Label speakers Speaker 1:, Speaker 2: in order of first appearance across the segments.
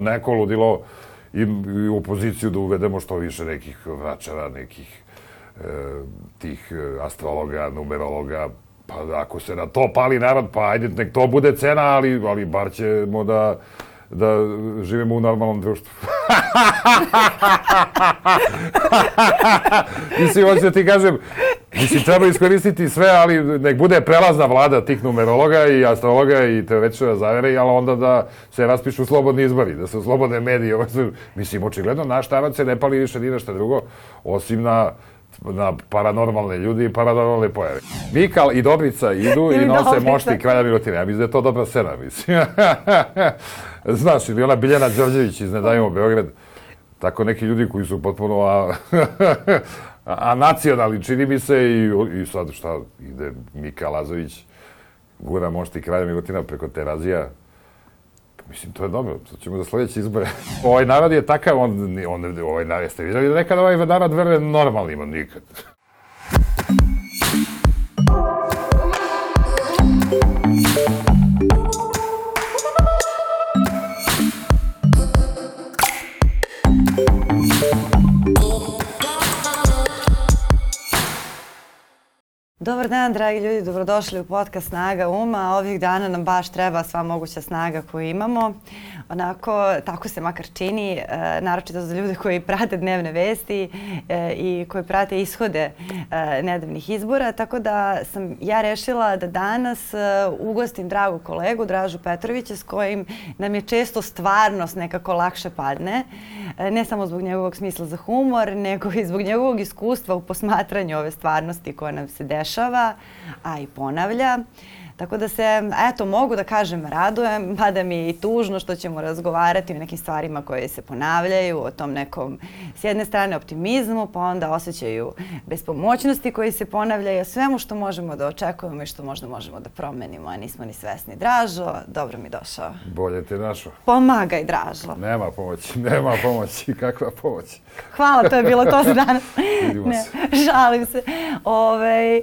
Speaker 1: neko ludilo i, i u opoziciju da uvedemo što više nekih vračara, nekih e, tih e, astrologa, numerologa, pa ako se na to pali narod, pa ajde, nek to bude cena, ali, ali bar ćemo da da živimo u normalnom društvu. mislim, hoću da ti kažem, mislim, treba iskoristiti sve, ali nek bude prelazna vlada tih numerologa i astrologa i teoretičara zavere, ali onda da se raspišu slobodni izbori, da se slobodne medije. Mislim, očigledno, naš tarac se ne pali više ni nešto drugo, osim na na paranormalne ljudi i paranormalne pojave. Mikal i Dobrica idu i nose mošti kralja Milutine. Ja mislim da je to dobra scena, mislim. Znaš, ili ona Biljana Đorđević iz Nedajmo Beograd. Tako neki ljudi koji su potpuno a, nacionalni, čini mi se, i, i sad šta, ide Mika Lazović, gura mošti kralja Milutina preko terazija, Mislim, to je dobro, to ćemo za sledeće izbore. ovaj narod je takav, on, on, ovaj narod, jeste vidjeli da nekad ovaj narod veruje normalnima, nikad.
Speaker 2: Dobar dan, dragi ljudi, dobrodošli u podcast Snaga uma. Ovih dana nam baš treba sva moguća snaga koju imamo. Onako, tako se makar čini, e, naročito za ljude koji prate dnevne vesti e, i koji prate ishode e, nedavnih izbora. Tako da sam ja rešila da danas e, ugostim dragu kolegu Dražu Petrovića s kojim nam je često stvarnost nekako lakše padne. E, ne samo zbog njegovog smisla za humor, nego i zbog njegovog iskustva u posmatranju ove stvarnosti koja nam se dešava a i ponavlja. Tako da se, eto, mogu da kažem, radujem, mada mi je i tužno što ćemo razgovarati o nekim stvarima koje se ponavljaju, o tom nekom, s jedne strane, optimizmu, pa onda osjećaju bespomoćnosti koji se ponavljaju, svemu što možemo da očekujemo i što možda možemo da promenimo, a nismo ni svesni. Dražo, dobro mi došao.
Speaker 1: Bolje te našao.
Speaker 2: Pomagaj, Dražo.
Speaker 1: Nema pomoći, nema pomoći, kakva pomoć.
Speaker 2: Hvala, to je bilo to za danas. ne, žalim se. Ove,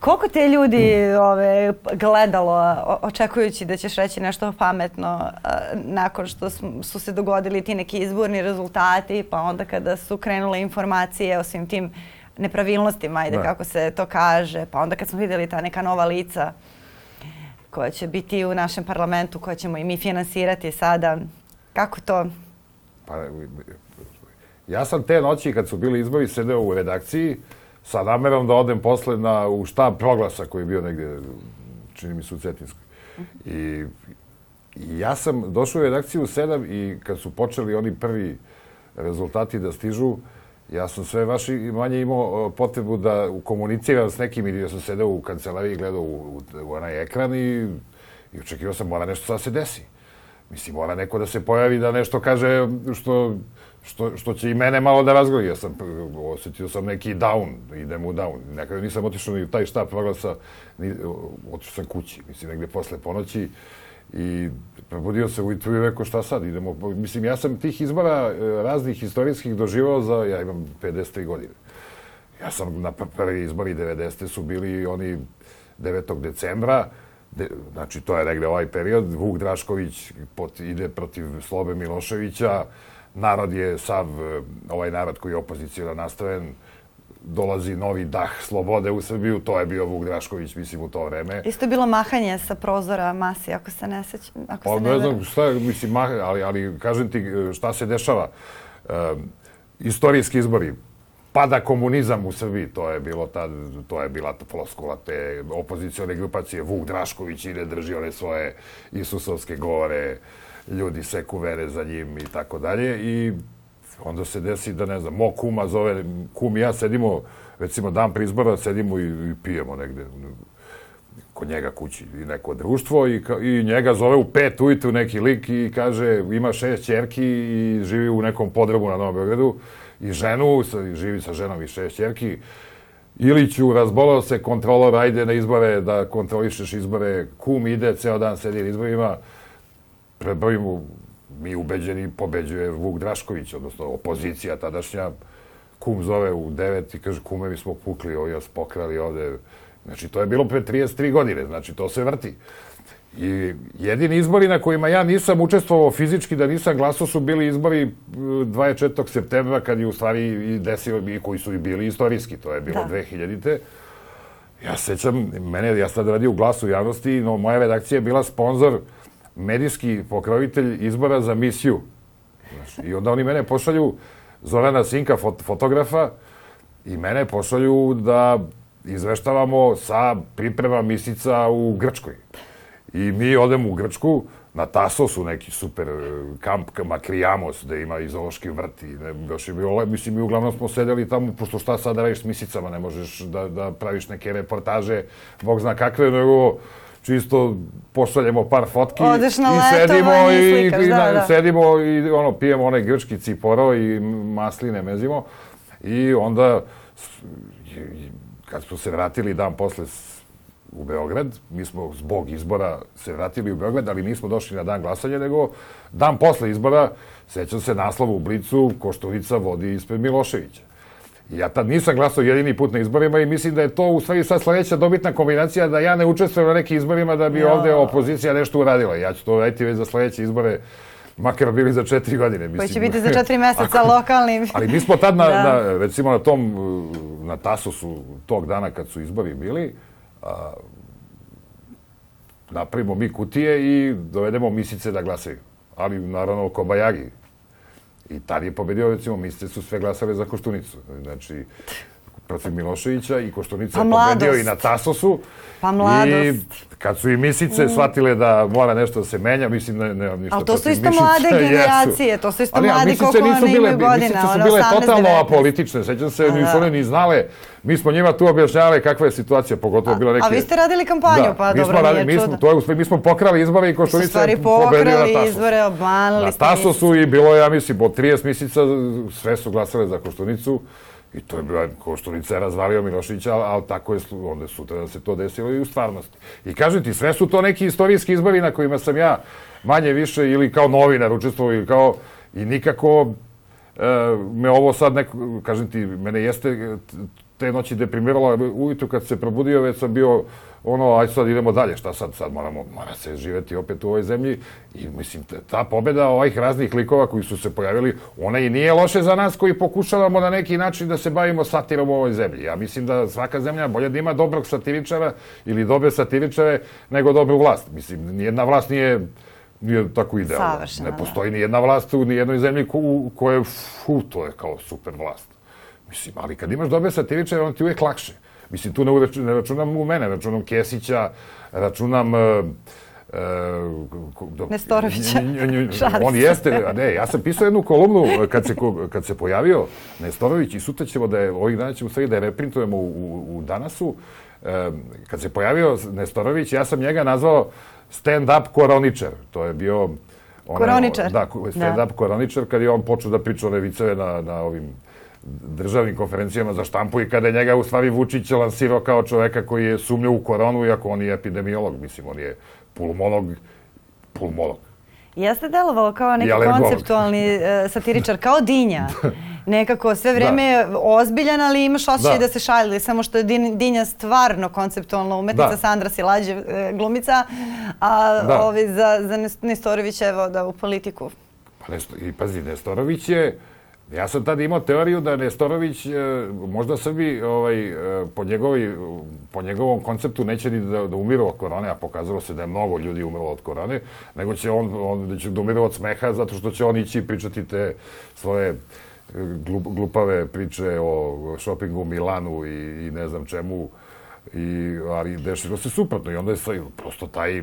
Speaker 2: koliko te ljudi ove, gledalo očekujući da ćeš reći nešto pametno nakon što su se dogodili ti neki izborni rezultati, pa onda kada su krenule informacije o svim tim nepravilnostima, ajde da. kako se to kaže, pa onda kad smo videli ta neka nova lica koja će biti u našem parlamentu, koja ćemo i mi finansirati sada. Kako to?
Speaker 1: Pa, ja sam te noći kad su bili izbori sedeo u redakciji sa namerom da odem posle na, u štab proglasa koji je bio negde čini mi se u Cetinskoj. I, ja sam došao u redakciju u sedam i kad su počeli oni prvi rezultati da stižu, ja sam sve vaši manje imao potrebu da komuniciram s nekim ili ja sam sedeo u kancelariji i gledao u, u, u onaj ekran i, i očekivao sam mora nešto da se desi. Mislim, mora neko da se pojavi da nešto kaže što što, što će i mene malo da razgovori. Ja sam, osetio sam neki down, idem u down. Nekada nisam otišao ni u taj štab proglasa, ni, otišao sam kući, mislim, negde posle ponoći i probudio se ujutru i rekao šta sad, idemo, mislim, ja sam tih izbora e, raznih istorijskih doživao za, ja imam 53 godine. Ja sam na prvi izbori 90. su bili oni 9. decembra, de, znači to je negde ovaj period, Vuk Drašković pot, ide protiv Slobe Miloševića, narod je sav, e, ovaj narod koji je opozicijno nastaven, dolazi novi dah slobode u Srbiju, to je bio Vuk Drašković, mislim, u to vreme.
Speaker 2: Isto je bilo mahanje sa prozora masi, ako se ne sećam. Ako
Speaker 1: pa,
Speaker 2: se
Speaker 1: ne, ne znam šta, mislim, mah, ali, ali kažem ti e, šta se dešava. E, istorijski izbori, pada komunizam u Srbiji, to je bilo tad, to je bila floskula te opozicione grupacije, Vuk Drašković ide drži one svoje Isusovske govore, ljudi seku vere za njim i tako dalje i onda se desi da ne znam, mo kuma zove, kum i ja sedimo, recimo dan pri izbora, sedimo i, i pijemo negde kod njega kući i neko društvo i, i njega zove u pet ujutru neki lik i kaže ima šest čerki i živi u nekom podrobu na Novom Beogradu i ženu, živi sa ženom i šest čerki. Iliću, razbolao se, kontrolor, ajde na izbore, da kontrolišeš izbore, kum ide, ceo dan sedi na izborima, prebojimo, mi ubeđeni pobeđuje Vuk Drašković, odnosno opozicija tadašnja, kum zove u devet i kaže, kume, mi smo pukli, ovo jas pokrali ovde. Znači, to je bilo pre 33 godine, znači, to se vrti. I jedini izbori na kojima ja nisam učestvovao fizički, da nisam glasao, su bili izbori e, 24. septembra, kad je u stvari i desio, i koji su i bili istorijski, to je bilo
Speaker 2: Da.
Speaker 1: 2000-te. Ja se sećam, mene, ja tada radio u glasu javnosti, no moja redakcija je bila sponsor, medijski pokrovitelj izbora za misiju. Znaš, I onda oni mene pošalju, Zorana Sinka, fot, fotografa, i mene pošalju da izveštavamo sa priprema misica u Grčkoj. I mi odemo u Grčku, na Tasosu neki super e, kamp Makrijamos, gde ima i zoološki vrt i ne, još je bilo, mislim, mi uglavnom smo sedeli tamo, pošto šta sad da radiš s misicama, ne možeš da, da praviš neke reportaže, bog zna kakve, nego čisto pošaljemo par fotki
Speaker 2: Odeš na
Speaker 1: i sedimo
Speaker 2: i
Speaker 1: i,
Speaker 2: slikaš,
Speaker 1: i
Speaker 2: da, da.
Speaker 1: sedimo i ono pijemo onaj grčki ciporo i masline mezimo i onda kad smo se vratili dan posle u Beograd, mi smo zbog izbora se vratili u Beograd, ali nismo došli na dan glasanja, nego dan posle izbora, sećam se naslova u Blicu, Koštunica vodi ispred Miloševića. Ja tad nisam glasao jedini put na izborima i mislim da je to u stvari sad sledeća dobitna kombinacija da ja ne učestvujem na nekim izborima da bi
Speaker 2: Ja.
Speaker 1: ovde opozicija nešto uradila. Ja ću to raditi već za sledeće izbore, makar bili za četiri godine. Mislim.
Speaker 2: Koji će biti za četiri meseca lokalni.
Speaker 1: Ali mi smo tad, na,
Speaker 2: Da.
Speaker 1: na, recimo na tom, na Tasosu tog dana kad su izbori bili, a, napravimo mi kutije i dovedemo misice da glasaju. Ali naravno Kobajagi. I tad je pobedio, recimo, misice su sve glasale za Koštunicu. Znači, protiv Miloševića i Koštunica
Speaker 2: Pa
Speaker 1: je pobedio i na Tasosu.
Speaker 2: Pa mladost. Mm.
Speaker 1: I kad su i misice shvatile da mora nešto da se menja, mislim, ne, nemam ništa
Speaker 2: Ali to su
Speaker 1: protiv
Speaker 2: isto
Speaker 1: Mišića,
Speaker 2: mlade generacije, to su isto
Speaker 1: Ali, a
Speaker 2: mladi koliko one
Speaker 1: bile,
Speaker 2: imaju godina,
Speaker 1: Misice su bile
Speaker 2: 18,
Speaker 1: totalno
Speaker 2: 19.
Speaker 1: apolitične, sećam se,
Speaker 2: A,
Speaker 1: nisu
Speaker 2: da.
Speaker 1: one ni znale. Mi smo njima tu objašnjavali kakva je situacija, pogotovo bilo neke...
Speaker 2: A vi ste radili kampanju,
Speaker 1: da,
Speaker 2: pa
Speaker 1: mi
Speaker 2: dobro,
Speaker 1: radili,
Speaker 2: nije
Speaker 1: mi smo, to je, mi smo pokrali izbore i Koštunica je pobedio na
Speaker 2: pokrali
Speaker 1: Tasosu.
Speaker 2: izbore, obmanuli
Speaker 1: Na
Speaker 2: ste
Speaker 1: Tasosu i bilo je, ja mislim, od 30 misica sve su glasale za Koštunicu i to je bila, Koštunica je razvalio Milošića, ali, ali tako je, onda sutra da se to desilo i u stvarnosti. I kažem ti, sve su to neki istorijski izbori na kojima sam ja manje više ili kao novinar učestvovao ili kao, i nikako e, me ovo sad neko, kažem ti, mene jeste te noći deprimiralo, ujutru kad se probudio već sam bio ono, aj sad idemo dalje, šta sad, sad moramo, mora se živeti opet u ovoj zemlji i mislim, ta pobeda ovih raznih likova koji su se pojavili, ona i nije loše za nas koji pokušavamo na neki način da se bavimo satirom u ovoj zemlji. Ja mislim da svaka zemlja bolje da ima dobrog satiričara ili dobre satiričare nego dobru vlast. Mislim, nijedna vlast nije nije tako idealna.
Speaker 2: Savršena,
Speaker 1: ne
Speaker 2: da.
Speaker 1: postoji ni jedna vlast u nijednoj zemlji ko, u kojoj, fu, to je kao super vlast. Mislim, ali kad imaš dobre satiričare, on ti uvijek lakše. Mislim, tu ne, računam u mene, računam Kesića, računam... Uh, uh,
Speaker 2: Nestorovića. Šalim
Speaker 1: on
Speaker 2: se.
Speaker 1: jeste, a ne, ja sam pisao jednu kolumnu uh, kad se, kad se pojavio Nestorović i sutra ćemo da je, ovih dana ćemo stvari da je reprintujemo u, u, u Danasu. Um, kad se pojavio Nestorović, ja sam njega nazvao stand-up koroničar. To je bio... onaj-
Speaker 2: Koroničar.
Speaker 1: Da, stand-up koroničar, kad je on počeo da priča one viceve na, na ovim državnim konferencijama za štampu i kada je njega u stvari Vučić lansirao kao čoveka koji je sumnjao u koronu, iako on je epidemiolog, mislim, on je pulmolog, pulmolog.
Speaker 2: Jeste delovalo kao neki konceptualni e, satiričar, kao Dinja. Nekako sve vreme je ozbiljan, ali imaš osjećaj da,
Speaker 1: Da.
Speaker 2: se šali, samo što je Din- Dinja stvarno konceptualna umetnica,
Speaker 1: Da.
Speaker 2: Sandra Silađev e, glumica, a
Speaker 1: Da.
Speaker 2: ovi za, za Nes- Nestorović evo da u politiku.
Speaker 1: Pa Nesto, I pazi, Nestorović je, ja sam tada imao teoriju da Nestorović, e, možda Srbi ovaj, e, po, njegovi, po njegovom konceptu neće ni da, da umiru od korone, a pokazalo se da je mnogo ljudi umrlo od korone, nego će on, on da će da umiru od smeha zato što će on ići pričati te svoje e, glup, glupave priče o šopingu u Milanu i, i ne znam čemu, i, ali dešilo se suprotno i onda je sve, prosto taj,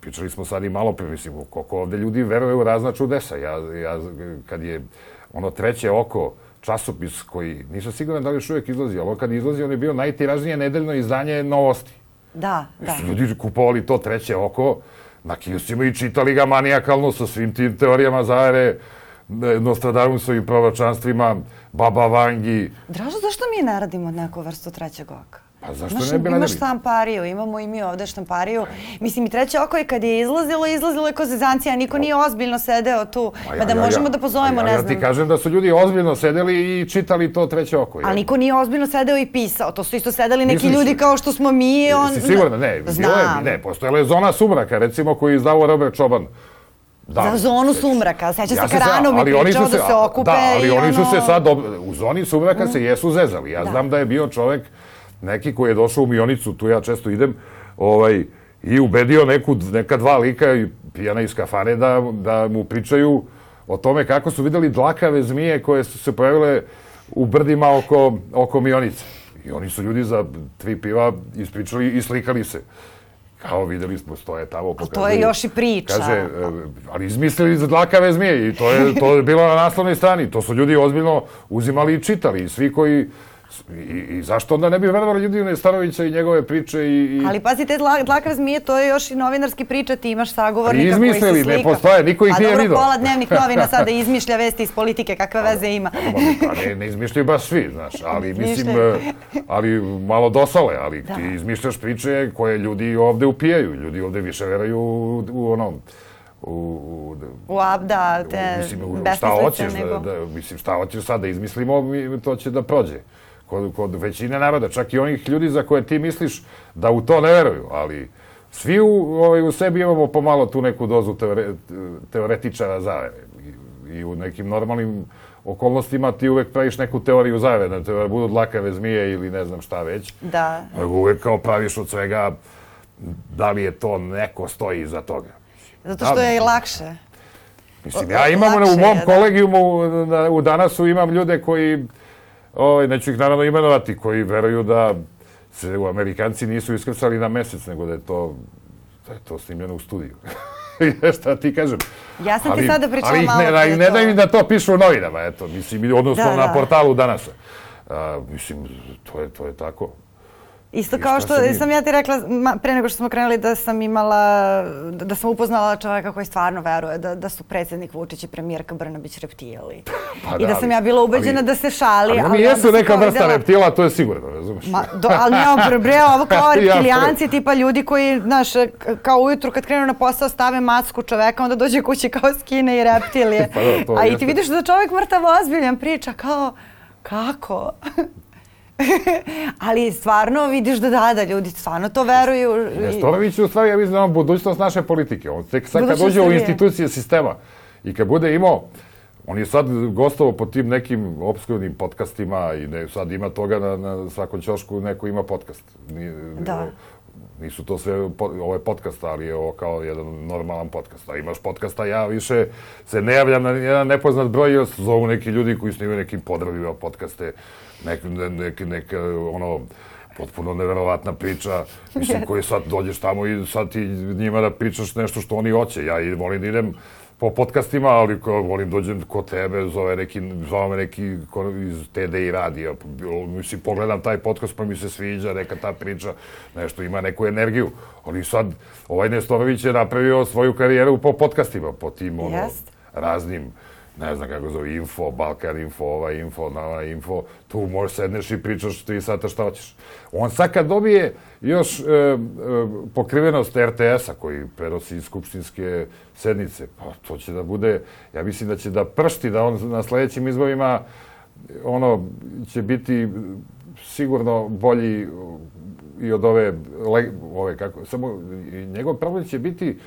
Speaker 1: pričali smo sad i malo pre, mislim, koliko ovde ljudi veruje u razna čudesa. Ja, ja, kad je ono treće oko, časopis koji, nisam siguran da li još uvijek izlazi, ali kad izlazi, on je bio najtiražnije nedeljno izdanje novosti.
Speaker 2: Da, da.
Speaker 1: Ljudi kupovali to treće oko na kioscima i čitali ga manijakalno sa svim tim teorijama zavere, Nostradamusovim proročanstvima, Baba Vangi.
Speaker 2: Dražo, zašto mi ne radimo neku vrstu trećeg oka?
Speaker 1: Pa zašto
Speaker 2: Imaš,
Speaker 1: ne bi
Speaker 2: imaš štampariju, imamo i mi ovde štampariju. Mislim, i treće oko je kad je izlazilo, izlazilo je ko zezancija, niko nije ozbiljno sedeo tu.
Speaker 1: Pa
Speaker 2: Pa da možemo da pozovemo,
Speaker 1: ja,
Speaker 2: ne
Speaker 1: ja
Speaker 2: znam.
Speaker 1: ti kažem da su ljudi ozbiljno sedeli i čitali to treće oko.
Speaker 2: Ali niko nije ozbiljno sedeo i pisao. To su isto sedeli neki
Speaker 1: Misliš?
Speaker 2: ljudi kao što smo mi. On...
Speaker 1: Si sigurna? Ne,
Speaker 2: Znam.
Speaker 1: je, ne, postojala je zona sumraka, recimo, koju je izdavao Robert Čoban. Da,
Speaker 2: Za zonu sumraka. Seća
Speaker 1: Ja
Speaker 2: se Karano mi pričao
Speaker 1: su
Speaker 2: da se okupe
Speaker 1: Da, ali oni su
Speaker 2: ono...
Speaker 1: se sad, u zoni sumraka se jesu zezali. Ja
Speaker 2: Da.
Speaker 1: znam da je bio čovek, neki koji je došao u Mionicu, tu ja često idem, ovaj, i ubedio neku, neka dva lika pijana iz kafane da, da mu pričaju o tome kako su videli dlakave zmije koje su se pojavile u brdima oko, oko Mionice. I oni su ljudi za tri piva ispričali i slikali se. Kao videli smo, stoje tamo,
Speaker 2: to je
Speaker 1: pokazuju.
Speaker 2: još i priča.
Speaker 1: Kaže, e, ali izmislili za dlakave zmije i to je, to je bilo na naslovnoj strani. To su ljudi ozbiljno uzimali i čitali. I svi koji... I, i zašto onda ne bi verovali ljudi Nestanovića i njegove priče i... i...
Speaker 2: Ali pazi, te dla- dlakav zmije, to je još i novinarski priča, ti imaš sagovornika koji se
Speaker 1: izmislili,
Speaker 2: slika.
Speaker 1: ne postoje, niko ih
Speaker 2: A
Speaker 1: nije
Speaker 2: dobro,
Speaker 1: video.
Speaker 2: pola dnevnih novina sada izmišlja vesti iz politike, kakve veze ima.
Speaker 1: Pa ne, ne izmišljaju baš svi, znaš, ali mislim, e, ali malo dosale, ali
Speaker 2: Da.
Speaker 1: ti izmišljaš priče koje ljudi ovde upijaju, ljudi ovde više veraju u, u onom, u, u,
Speaker 2: U abda, te
Speaker 1: mislim, u- šta hoćeš,
Speaker 2: nego...
Speaker 1: da, da, mislim, šta hoćeš sad da izmislimo, mi, to će da prođe. Kod, kod većine naroda, čak i onih ljudi za koje ti misliš da u to ne veruju, ali svi u, ovaj, u sebi imamo pomalo tu neku dozu teore, teoretičara zavere. I, I u nekim normalnim okolnostima ti uvek praviš neku teoriju zavere, da te budu dlakave zmije ili ne znam šta već.
Speaker 2: Da.
Speaker 1: Uvek kao praviš od svega da li je to neko stoji iza toga.
Speaker 2: Zato što je i lakše.
Speaker 1: Mislim, ja imam
Speaker 2: lakše
Speaker 1: u mom
Speaker 2: da.
Speaker 1: kolegijumu u danasu imam ljude koji, ovaj, neću ih naravno imenovati, koji veruju da se u Amerikanci nisu iskrcali na mesec, nego da je to, da je to snimljeno u studiju. Šta ti kažem?
Speaker 2: Ja sam ti
Speaker 1: Ali-
Speaker 2: sada pričala
Speaker 1: ali
Speaker 2: malo
Speaker 1: ne,
Speaker 2: pre
Speaker 1: ne
Speaker 2: to.
Speaker 1: daju im da to pišu u novinama, eto, mislim, odnosno
Speaker 2: Da,
Speaker 1: na
Speaker 2: da.
Speaker 1: portalu danasa. A, mislim, to je, to je tako.
Speaker 2: Isto kao što
Speaker 1: se mi-
Speaker 2: sam ja ti rekla ma, pre nego što smo krenuli da sam imala, da, da sam upoznala čoveka koji stvarno veruje da, da su predsjednik Vučić i premijerka Brnabić reptili.
Speaker 1: Pa
Speaker 2: I da
Speaker 1: da,
Speaker 2: sam
Speaker 1: ali-
Speaker 2: ja bila ubeđena
Speaker 1: ali-
Speaker 2: da se šali.
Speaker 1: Ali oni
Speaker 2: onda
Speaker 1: jesu
Speaker 2: sam
Speaker 1: neka vrsta
Speaker 2: videla-
Speaker 1: reptila, to je sigurno, razumeš?
Speaker 2: Ma, do, ali ne, bre, ovo kao
Speaker 1: Ja,
Speaker 2: reptilijanci, tipa ljudi koji, znaš, kao ujutru kad krenu na posao stave masku čoveka, onda dođe kući kao skine i reptilije.
Speaker 1: Pa da, to
Speaker 2: A i ti vidiš da čovjek mrtav ozbiljan priča, kao, kako? ali stvarno vidiš da da, da ljudi stvarno to veruju.
Speaker 1: Nestorović je u stvari, ja mislim da on budućnost naše politike. On tek sad kad
Speaker 2: Budućnost
Speaker 1: uđe u institucije sistema i kad bude imao, on je sad gostovao po tim nekim obskurnim podcastima i ne, sad ima toga na, na svakom ćošku neko ima podcast. Ni,
Speaker 2: Da.
Speaker 1: Nisu to sve, ovo je podcast, ali je ovo kao jedan normalan podcast. A imaš podcasta, ja više se ne javljam na jedan nepoznat broj, jer se zovu neki ljudi koji snimaju nekim podravima podcaste, nek, ne- neke, neke, ono, potpuno neverovatna priča, mislim, koji sad dođeš tamo i sad ti njima da pričaš nešto što oni hoće. Ja i volim da idem po podcastima, ali ko, volim dođem kod tebe, zove neki, zove me neki ko, iz TDI radija, bilo, mislim, pogledam taj podcast pa mi se sviđa, neka ta priča, nešto ima neku energiju. Ali sad, ovaj Nestorović je napravio svoju karijeru po podcastima, po tim, ono,
Speaker 2: Jest.
Speaker 1: raznim, ne znam kako zove, info, Balkan info, ova info, nova info, tu možeš sedneš i pričaš tri sata šta hoćeš. On sad kad dobije još e, e, pokrivenost RTS-a koji prenosi iz skupštinske sednice, pa to će da bude, ja mislim da će da pršti, da on na sledećim izborima ono će biti sigurno bolji i od ove, ove kako, samo njegov problem će biti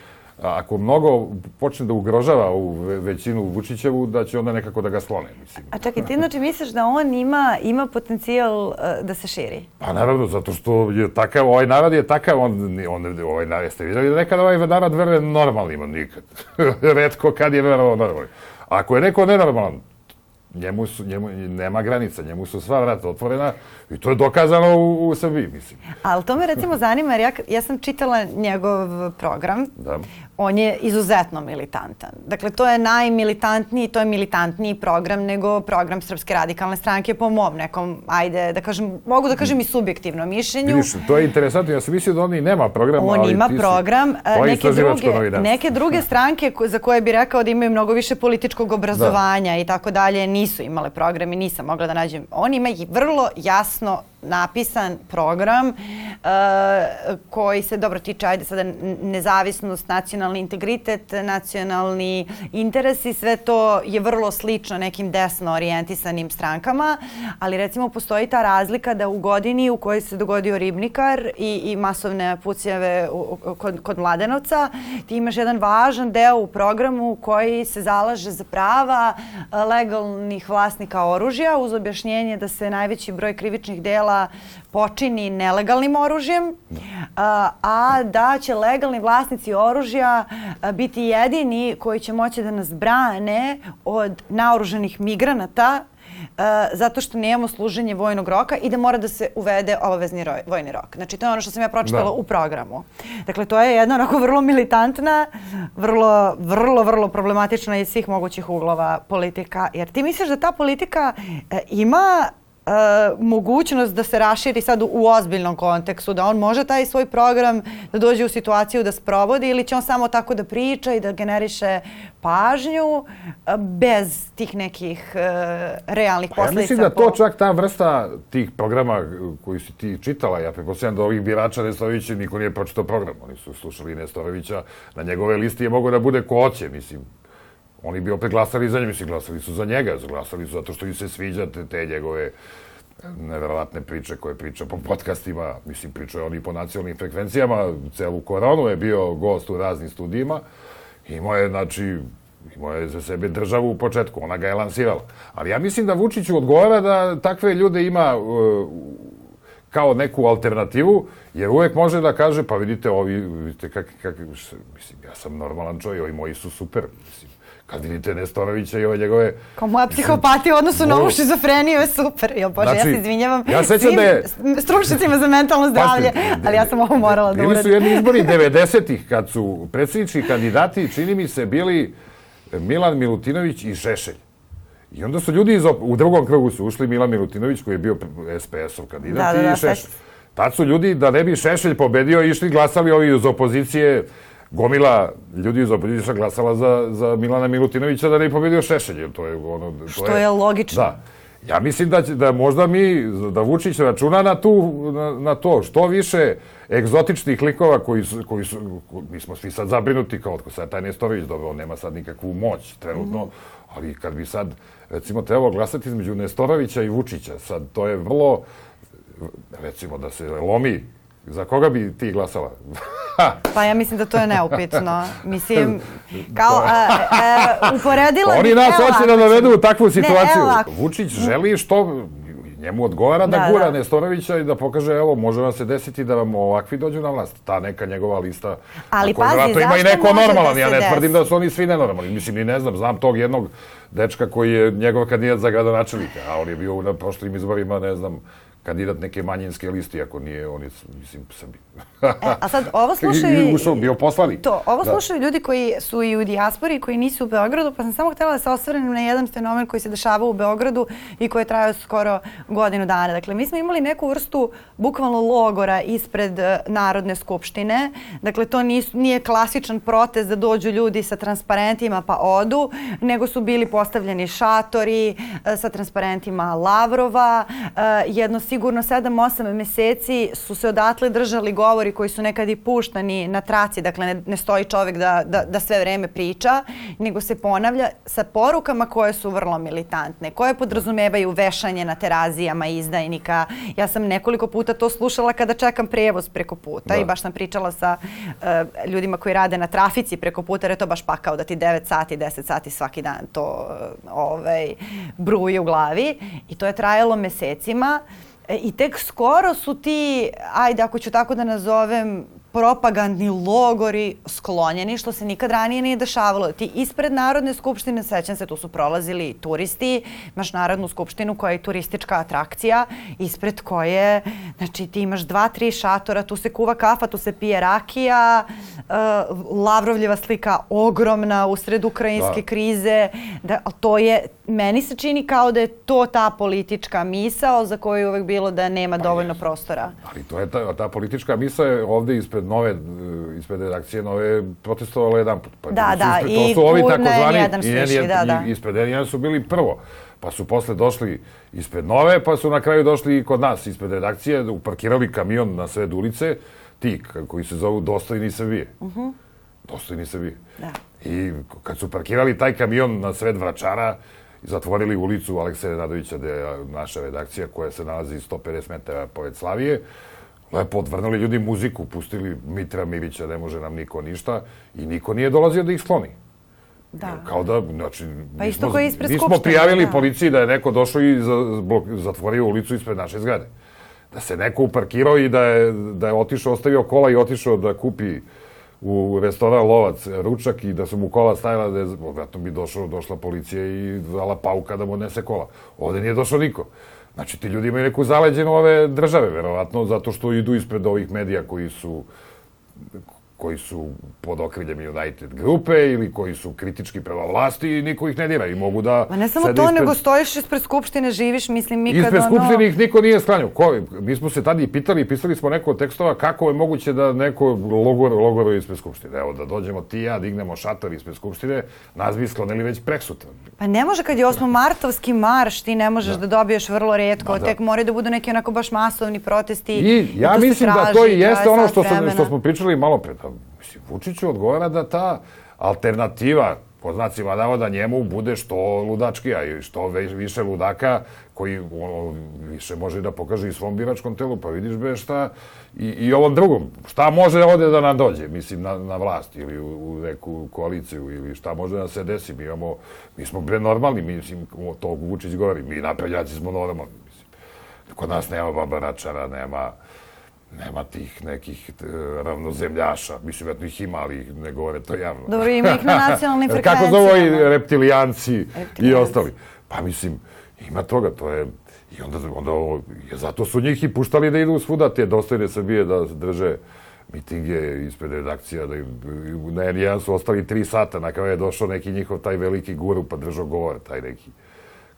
Speaker 1: ako mnogo počne da ugrožava ve- većinu Vučićevu, da će onda nekako da ga sklone, mislim.
Speaker 2: A čekaj, ti znači misliš da on ima, ima potencijal eh, da se širi?
Speaker 1: Pa naravno, zato što je takav, ovaj narod je takav, on, on ovaj narod, jeste vidjeli da nekad ovaj narod veruje normalnima, nikad. Redko kad je verovao normalnim. Ako je neko nenormalan, njemu, su, njemu nema granica, njemu su sva vrata otvorena i to je dokazano u, u Srbiji, mislim.
Speaker 2: Ali to me recimo zanima jer ja, ja sam čitala njegov program.
Speaker 1: Da.
Speaker 2: On je izuzetno militantan. Dakle, to je najmilitantniji, to je militantniji program nego program Srpske radikalne stranke po mom nekom, ajde, da kažem, mogu da kažem i subjektivnom mišljenju.
Speaker 1: Vidiš, to je interesantno, ja sam mislio da on i nema program,
Speaker 2: On
Speaker 1: ali
Speaker 2: ima
Speaker 1: ti si-
Speaker 2: program, e,
Speaker 1: to je
Speaker 2: neke druge,
Speaker 1: novinarstvo.
Speaker 2: neke druge stranke ko- za koje bi rekao da imaju mnogo više političkog obrazovanja i tako dalje, nisu imale program i nisam mogla da nađem. On ima vrlo jasno napisan program uh, koji se dobro tiče, ajde sada nezavisnost, nacionalni integritet, nacionalni interesi, sve to je vrlo slično nekim desno orijentisanim strankama, ali recimo postoji ta razlika da u godini u kojoj se dogodio Ribnikar i, i masovne pucjeve u, kod, kod Mladenovca, ti imaš jedan važan deo u programu koji se zalaže za prava legalnih vlasnika oružja uz objašnjenje da se najveći broj krivičnih dela počini nelegalnim oružjem, a, a da će legalni vlasnici oružja biti jedini koji će moći da nas brane od naoruženih migranata Uh, zato što nemamo služenje vojnog roka i da mora da se uvede obavezni roj, vojni rok. Znači, to je ono što sam ja pročitala da. u programu. Dakle, to je jedna onako vrlo militantna, vrlo, vrlo, vrlo problematična iz svih mogućih uglova politika. Jer ti misliš da ta politika uh, ima Uh, mogućnost da se raširi sad u, u ozbiljnom kontekstu, da on može taj svoj program da dođe u situaciju da sprovodi ili će on samo tako da priča i da generiše pažnju uh, bez tih nekih uh, realnih pa
Speaker 1: posledica. Ja mislim da to čak ta vrsta tih programa koji si ti čitala, ja prepostavljam da ovih birača Nestorovića niko nije pročitao program. Oni su slušali Nestorovića, na njegove listi je mogo da bude ko hoće, mislim Oni bi opet glasali za njega, mislim, glasali su za njega, glasali su zato što im se sviđa te, njegove neverovatne priče koje priča po podcastima, mislim, pričao je on i po nacionalnim frekvencijama, celu koronu je bio gost u raznim studijima, imao je, znači, imao je za sebe državu u početku, ona ga je lansirala. Ali ja mislim da Vučiću odgovara da takve ljude ima uh, kao neku alternativu, jer uvek može da kaže, pa vidite, ovi, vidite kak, kak, mislim, ja sam normalan čovjek, ovi moji su super, mislim, kad vidite Nestorovića i ove njegove...
Speaker 2: Kao moja psihopatija u odnosu na ovu šizofreniju je super. Jo, Bože, znači, ja se znači, izvinjavam ja svim da je... stručnicima za mentalno zdravlje, Pasti, ali ja sam ovo morala da uradim.
Speaker 1: Bili su jedni izbori 90-ih, kad su predsjednički kandidati, čini mi se, bili Milan Milutinović i Šešelj. I onda su ljudi iz, u drugom krugu su ušli Milan Milutinović koji je bio SPS-ov kandidat da, da, da, i Šešelj. Tad su ljudi, da ne bi Šešelj pobedio, išli glasali ovi iz opozicije gomila ljudi iz opozicija glasala za, za Milana Milutinovića da ne pobedio Šešelj. To je ono... To
Speaker 2: Što je, je logično.
Speaker 1: Da. Ja mislim da, će, da možda mi, da Vučić računa na, tu, na, na to što više egzotičnih likova koji su, koji su, mi smo svi sad zabrinuti kao otko sad taj Nestorović, dobro, on nema sad nikakvu moć trenutno, mm -hmm. ali kad bi sad, recimo, trebalo glasati između Nestorovića i Vučića, sad to je vrlo, recimo, da se lomi Za koga bi ti glasala?
Speaker 2: Pa ja mislim da to je neupitno. Mislim, kao, a, a, uporedila
Speaker 1: Oni nas hoće da dovedu u takvu situaciju. Ne, Vučić želi što njemu odgovara da, da gura da. Nestorovića i da pokaže, evo, može vam se desiti da vam ovakvi dođu na vlast. Ta neka njegova lista.
Speaker 2: Ali pazi, zašto
Speaker 1: ima i neko da normalan. Da ja ne des? tvrdim da su oni svi nenormalni. Mislim, ni ne znam, znam tog jednog dečka koji je njegov kandidat za gradonačelnika, a on je bio na prošlim izborima, ne znam, kandidat neke manjinske liste, ako nije, on je, mislim, Srbi.
Speaker 2: E, a sad, ovo slušaju...
Speaker 1: I ušao, bio poslanik.
Speaker 2: To, ovo da. slušaju ljudi koji su i u dijaspori, koji nisu u Beogradu, pa sam samo htjela da se osvrnem na jedan fenomen koji se dešava u Beogradu i koji je trajao skoro godinu dana. Dakle, mi smo imali neku vrstu bukvalno logora ispred uh, Narodne skupštine. Dakle, to nis, nije klasičan protest da dođu ljudi sa transparentima pa odu, nego su bili postavljeni šatori uh, sa transparentima Lavrova, jedno sigurno 7-8 meseci su se odatle držali govori koji su nekad i puštani na traci, dakle ne, ne stoji čovek da, da, da sve vreme priča, nego se ponavlja sa porukama koje su vrlo militantne, koje podrazumevaju vešanje na terazijama izdajnika. Ja sam nekoliko puta to slušala kada čekam prevoz preko puta da. i baš sam pričala sa uh, ljudima koji rade na trafici preko puta, jer je to baš pakao da ti 9 sati, 10 sati svaki dan to uh, ovaj, bruje u glavi i to je trajalo mesecima. E, I tek skoro su ti, ajde ako ću tako da nazovem, propagandni logori sklonjeni, što se nikad ranije nije dešavalo. Ti ispred Narodne skupštine, sećam se, tu su prolazili turisti, imaš Narodnu skupštinu koja je turistička atrakcija, ispred koje, znači ti imaš dva, tri šatora, tu se kuva kafa, tu se pije rakija, uh, Lavrovljeva slika ogromna usred ukrajinske da. krize, da, to je meni se čini kao da je to ta politička misao za koju je uvek bilo da nema
Speaker 1: Pa
Speaker 2: dovoljno prostora.
Speaker 1: Ali to je ta, ta politička misa je ovde ispred nove, ispred redakcije nove protestovala jedan put. Pa
Speaker 2: Da, da,
Speaker 1: ispred,
Speaker 2: i
Speaker 1: to su ovi takozvani,
Speaker 2: N1 su
Speaker 1: i
Speaker 2: išli,
Speaker 1: N1
Speaker 2: da, da.
Speaker 1: ispred N1 su bili prvo. Pa su posle došli ispred nove, pa su na kraju došli i kod nas ispred redakcije, uparkirali kamion na sred ulice, ti koji se zovu Dostojni Srbije. Uh Dostojni Srbije.
Speaker 2: Da.
Speaker 1: I kad su parkirali taj kamion na sred Vračara, zatvorili ulicu Alekseja Radovića, gde je naša redakcija koja se nalazi 150 metara pored Slavije, lepo odvrnuli ljudi muziku, pustili Mitra Mirića, ne može nam niko ništa, i niko nije dolazio da ih skloni.
Speaker 2: Da.
Speaker 1: Kao da, znači,
Speaker 2: Pa
Speaker 1: mi
Speaker 2: isto
Speaker 1: smo,
Speaker 2: kao ispred
Speaker 1: mi smo
Speaker 2: Skupštine,
Speaker 1: prijavili
Speaker 2: da.
Speaker 1: policiji da je neko došao i za, blok- zatvorio ulicu ispred naše zgrade. Da se neko uparkirao i da je, da je otišao, ostavio kola i otišao da kupi u restoran Lovac ručak i da su mu kola stajala, da je, bi došao, došla policija i dala pauka da mu odnese kola. Ovde nije došao niko. Znači, ti ljudi imaju neku zaleđenu ove države, verovatno, zato što idu ispred ovih medija koji su koji su pod okriljem United grupe ili koji su kritički prema vlasti i niko ih ne dira i mogu da...
Speaker 2: Pa ne samo to,
Speaker 1: ispred-
Speaker 2: nego stojiš ispred Skupštine, živiš, mislim, mi kad
Speaker 1: Ispred
Speaker 2: ono...
Speaker 1: Skupštine ih niko nije sklanjao. Ko, mi smo se tada i pitali, pisali smo neko od tekstova kako je moguće da neko logor, logoruje ispred Skupštine. Evo, da dođemo ti ja, dignemo šator ispred Skupštine, nas bi sklonili već preksutra.
Speaker 2: Pa ne može kad je 8. martovski marš, ti ne možeš da, dobiješ vrlo redko,
Speaker 1: Da, da.
Speaker 2: tek moraju da budu neki onako baš masovni protesti.
Speaker 1: I ja mislim da to i jeste
Speaker 2: traje
Speaker 1: ono što, sam, što smo pričali malo pre. Da, mislim, Vučiću odgovara da ta alternativa, po znacima navoda, njemu bude što ludačkija i što više ludaka koji ono, više može da pokaže i svom biračkom telu, pa vidiš be šta i, i ovom drugom, šta može ovde da nam dođe, mislim, na, na vlast ili u, u neku koaliciju ili šta može da se desi, mi imamo, mi smo bre normalni, mislim, to Vučić govori, mi naprednjaci smo normalni, mislim. Kod nas nema babaračara, nema, nema tih nekih e, ravnozemljaša. Mislim, eto ih ima, ali ne govore to javno.
Speaker 2: Dobro, ima ih na nacionalnim
Speaker 1: Kako
Speaker 2: frekvencijama.
Speaker 1: zovu i reptilijanci i ostali. Pa mislim, ima toga, to je... I onda, onda ovo, je zato su njih i puštali da idu svuda, te dostojne Srbije da drže mitinge ispred redakcija, da im, na N1 su ostali tri sata, na kraju je došao neki njihov taj veliki guru pa držao govor, taj neki,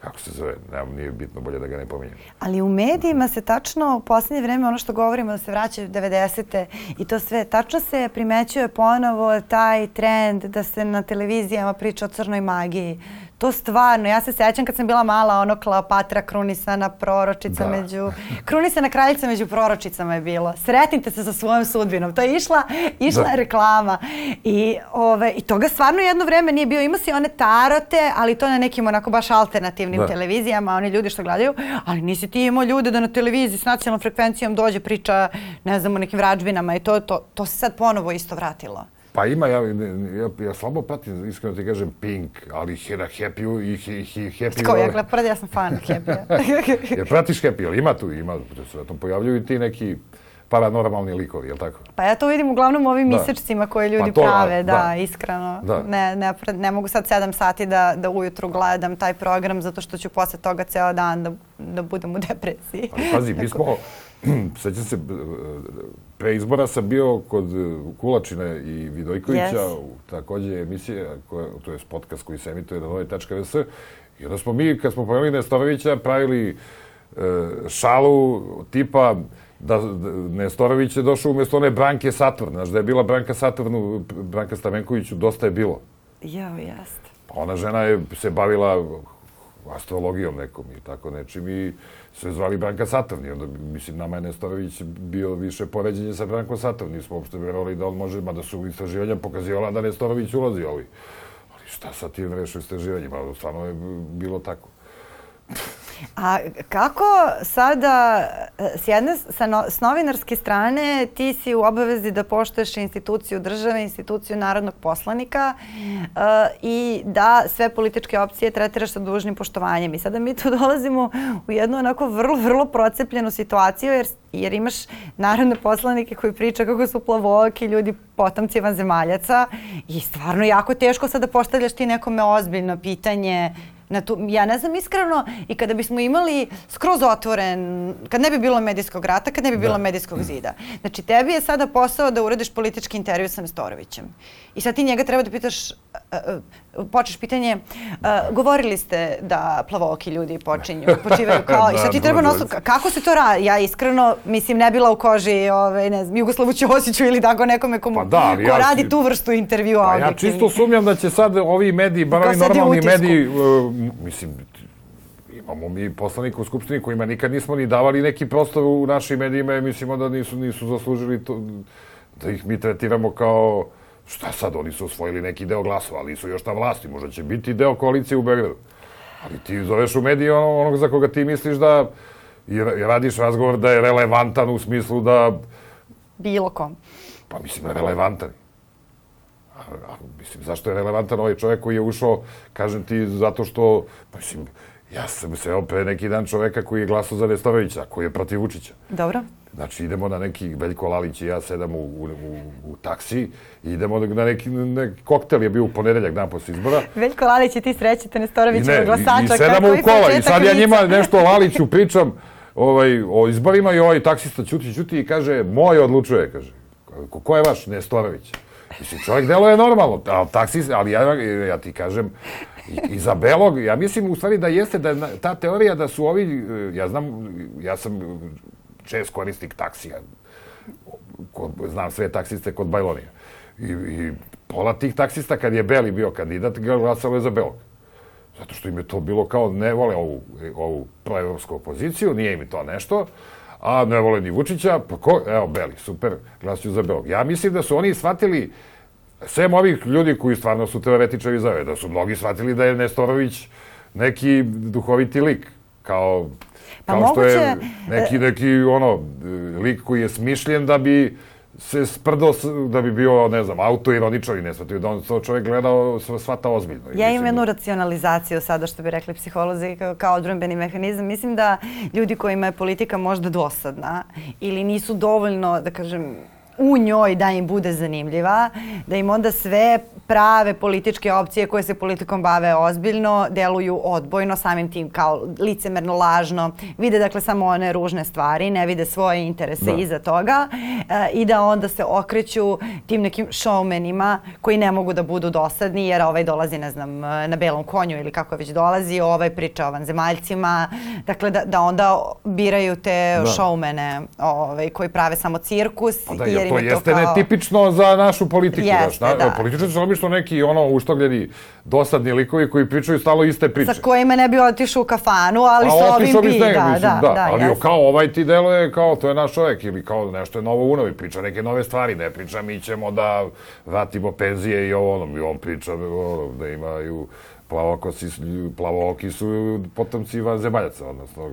Speaker 1: kako se zove, nemam, nije bitno, bolje da ga ne pominjem.
Speaker 2: Ali u medijima se tačno u poslednje vreme ono što govorimo da se vraćaju 90. i to sve, tačno se primećuje ponovo taj trend da se na televizijama priča o crnoj magiji. To stvarno, ja se sećam kad sam bila mala, ono Kleopatra krunisana proročica
Speaker 1: Da.
Speaker 2: među... Krunisana kraljica među proročicama je bilo. Sretnite se sa svojom sudbinom. To je išla, išla
Speaker 1: Da.
Speaker 2: reklama. I, ove, I toga stvarno jedno vreme nije bio. Ima si one tarote, ali to na nekim onako baš alternativnim
Speaker 1: Da.
Speaker 2: televizijama, oni ljudi što gledaju, ali nisi ti imao ljude da na televiziji s nacionalnom frekvencijom dođe priča, ne znam, o nekim vrađbinama i to, to, to se sad ponovo isto vratilo.
Speaker 1: Pa ima, ja, ja, ja slabo pratim, iskreno ti kažem, Pink, ali na Happy-u i he, he, Happy...
Speaker 2: Kao ja gledam, ja sam fan Happy.
Speaker 1: Jer pratiš Happy, ali ima tu, ima, se tam pojavljuju i ti neki paranormalni likovi, jel tako?
Speaker 2: Pa ja to vidim uglavnom u ovim
Speaker 1: Da.
Speaker 2: misečcima koje ljudi
Speaker 1: Pa to,
Speaker 2: prave, da,
Speaker 1: da.
Speaker 2: iskreno.
Speaker 1: Da.
Speaker 2: Ne, ne, ne mogu sad sedam sati da, da ujutru gledam taj program zato što ću posle toga ceo dan da, da budem u depresiji.
Speaker 1: Ali pazi, mi smo, sećam se, pre izbora sam bio kod e, Kulačine i Vidojkovića,
Speaker 2: Yes.
Speaker 1: u takođe emisije, koja, to je podcast koji se emituje na nove.rs, i onda smo mi, kad smo pojeli Nestorovića, pravili e, šalu tipa da, da Nestorović je došao umjesto one Branke Saturn, znaš da je bila Branka Saturnu, Branka Stamenkoviću, dosta je bilo.
Speaker 2: Jao, jeste.
Speaker 1: Pa ona žena je se bavila astrologijom nekom i tako nečim i sve zvali Branka Saturn. I onda, mislim, nama je Nestorović bio više poređenje sa Brankom Saturn. Nismo uopšte verovali da on može, mada su istraživanja pokazivala da Nestorović ulazi, ali, ali šta sad ti rešu istraživanjima? Stvarno je bilo tako.
Speaker 2: A kako sada, s jedne, sa no, s novinarske strane, ti si u obavezi da poštuješ instituciju države, instituciju narodnog poslanika e, i da sve političke opcije tretiraš sa dužnim poštovanjem. I sada mi tu dolazimo u jednu onako vrlo, vrlo procepljenu situaciju jer, jer imaš narodne poslanike koji priča kako su plavoki ljudi potomci vanzemaljaca i stvarno jako teško sada postavljaš ti nekome ozbiljno pitanje Na tu, ja ne znam iskreno i kada bismo imali skroz otvoren, kad ne bi bilo medijskog rata, kad ne bi bilo
Speaker 1: Da.
Speaker 2: medijskog zida. Znači tebi je sada posao da uradiš politički intervju sa Nestorovićem. I sad ti njega treba da pitaš, počeš pitanje, uh, govorili ste da plavoki ljudi počinju, počivaju kao, i sad ti treba nosu, kako se to radi? Ja iskreno, mislim, ne bila u koži ovaj, ne znam, Jugoslavu Ćosiću ili tako nekome komu, pa da, ko ja, radi tu vrstu intervjua.
Speaker 1: Pa ja čisto sumnjam da će sad ovi mediji, bar ovi normalni mediji, uh, mislim, imamo mi poslanika u Skupštini kojima nikad nismo ni davali neki prostor u našim medijima i mislimo da nisu, nisu zaslužili to, da ih mi tretiramo kao šta sad, oni su osvojili neki deo glasova, ali su još na vlasti, možda će biti deo koalicije u Beogradu. Ali ti zoveš u mediji ono, onog za koga ti misliš da i radiš razgovor da je relevantan u smislu da...
Speaker 2: Bilo kom.
Speaker 1: Pa mislim, relevantan. A, a, mislim, zašto je relevantan ovaj čovjek koji je ušao, kažem ti, zato što, pa mislim, Ja sam se pre neki dan čoveka koji je glasao za Nestorovića, koji je protiv Vučića.
Speaker 2: Dobro.
Speaker 1: Znači, idemo na neki, Veljko Lalić i ja sedam u, u, u, u taksi idemo na neki, neki koktel je bio u ponedeljak dan posle izbora.
Speaker 2: Veljko Lalić i ti srećete Nestorovića glasača.
Speaker 1: I, i sedamo u kola i sad ja njima nešto o Laliću pričam ovaj, o izborima i ovaj taksista ćuti, ćuti i kaže, moj odlučuje, kaže. Ko, ko je vaš Nestorović? Mislim, čovjek delo je normalno, ali taksist, ali ja, ja ti kažem, I, za belog, ja mislim u stvari da jeste da ta teorija da su ovi, ja znam, ja sam čest korisnik taksija, kod, znam sve taksiste kod Bajlonija. I, I pola tih taksista kad je Beli bio kandidat, glasalo je za Belog. Zato što im je to bilo kao ne vole ovu, ovu proevropsku opoziciju, nije im to nešto, a ne vole ni Vučića, pa ko? Evo, Beli, super, glasuju za Belog. Ja mislim da su oni shvatili Sem ovih ljudi koji stvarno su teoretičari zove, da su mnogi shvatili da je Nestorović neki duhoviti lik, kao, pa kao moguće... što je neki, neki ono, lik koji je smišljen da bi se sprdo, da bi bio, ne znam, autoironičan i ne shvatio da on to čovjek gledao, svata ozbiljno.
Speaker 2: Ja imam jednu racionalizaciju sada, što bi rekli psiholozi, kao, kao odbrambeni mehanizam. Mislim da ljudi kojima je politika možda dosadna ili nisu dovoljno, da kažem, u njoj da im bude zanimljiva, da im onda sve prave političke opcije koje se politikom bave ozbiljno deluju odbojno, samim tim kao licemerno, lažno, vide dakle samo one ružne stvari, ne vide svoje interese da. iza toga e, i da onda se okreću tim nekim showmenima koji ne mogu da budu dosadni jer ovaj dolazi, ne znam, na belom konju ili kako već dolazi, ovaj priča o vanzemaljcima, dakle da, da onda biraju te da. showmene ovaj, koji prave samo cirkus
Speaker 1: pa da, jer to jeste kao... netipično za našu politiku. Jeste, znaš, da. Političari su obično neki ono uštogljeni dosadni likovi koji pričaju stalo iste priče.
Speaker 2: Sa kojima ne bi otišao u kafanu, ali sa ovim bi.
Speaker 1: Da, da, mislim, da, da, ali jeste. kao ovaj ti deluje kao to je naš čovjek ili kao nešto je novo u novi, priča neke nove stvari, ne priča mi ćemo da vratimo penzije i ovo ono, i on priča ono, da imaju plavokosi, plavooki su potomci vanzemaljaca, odnosno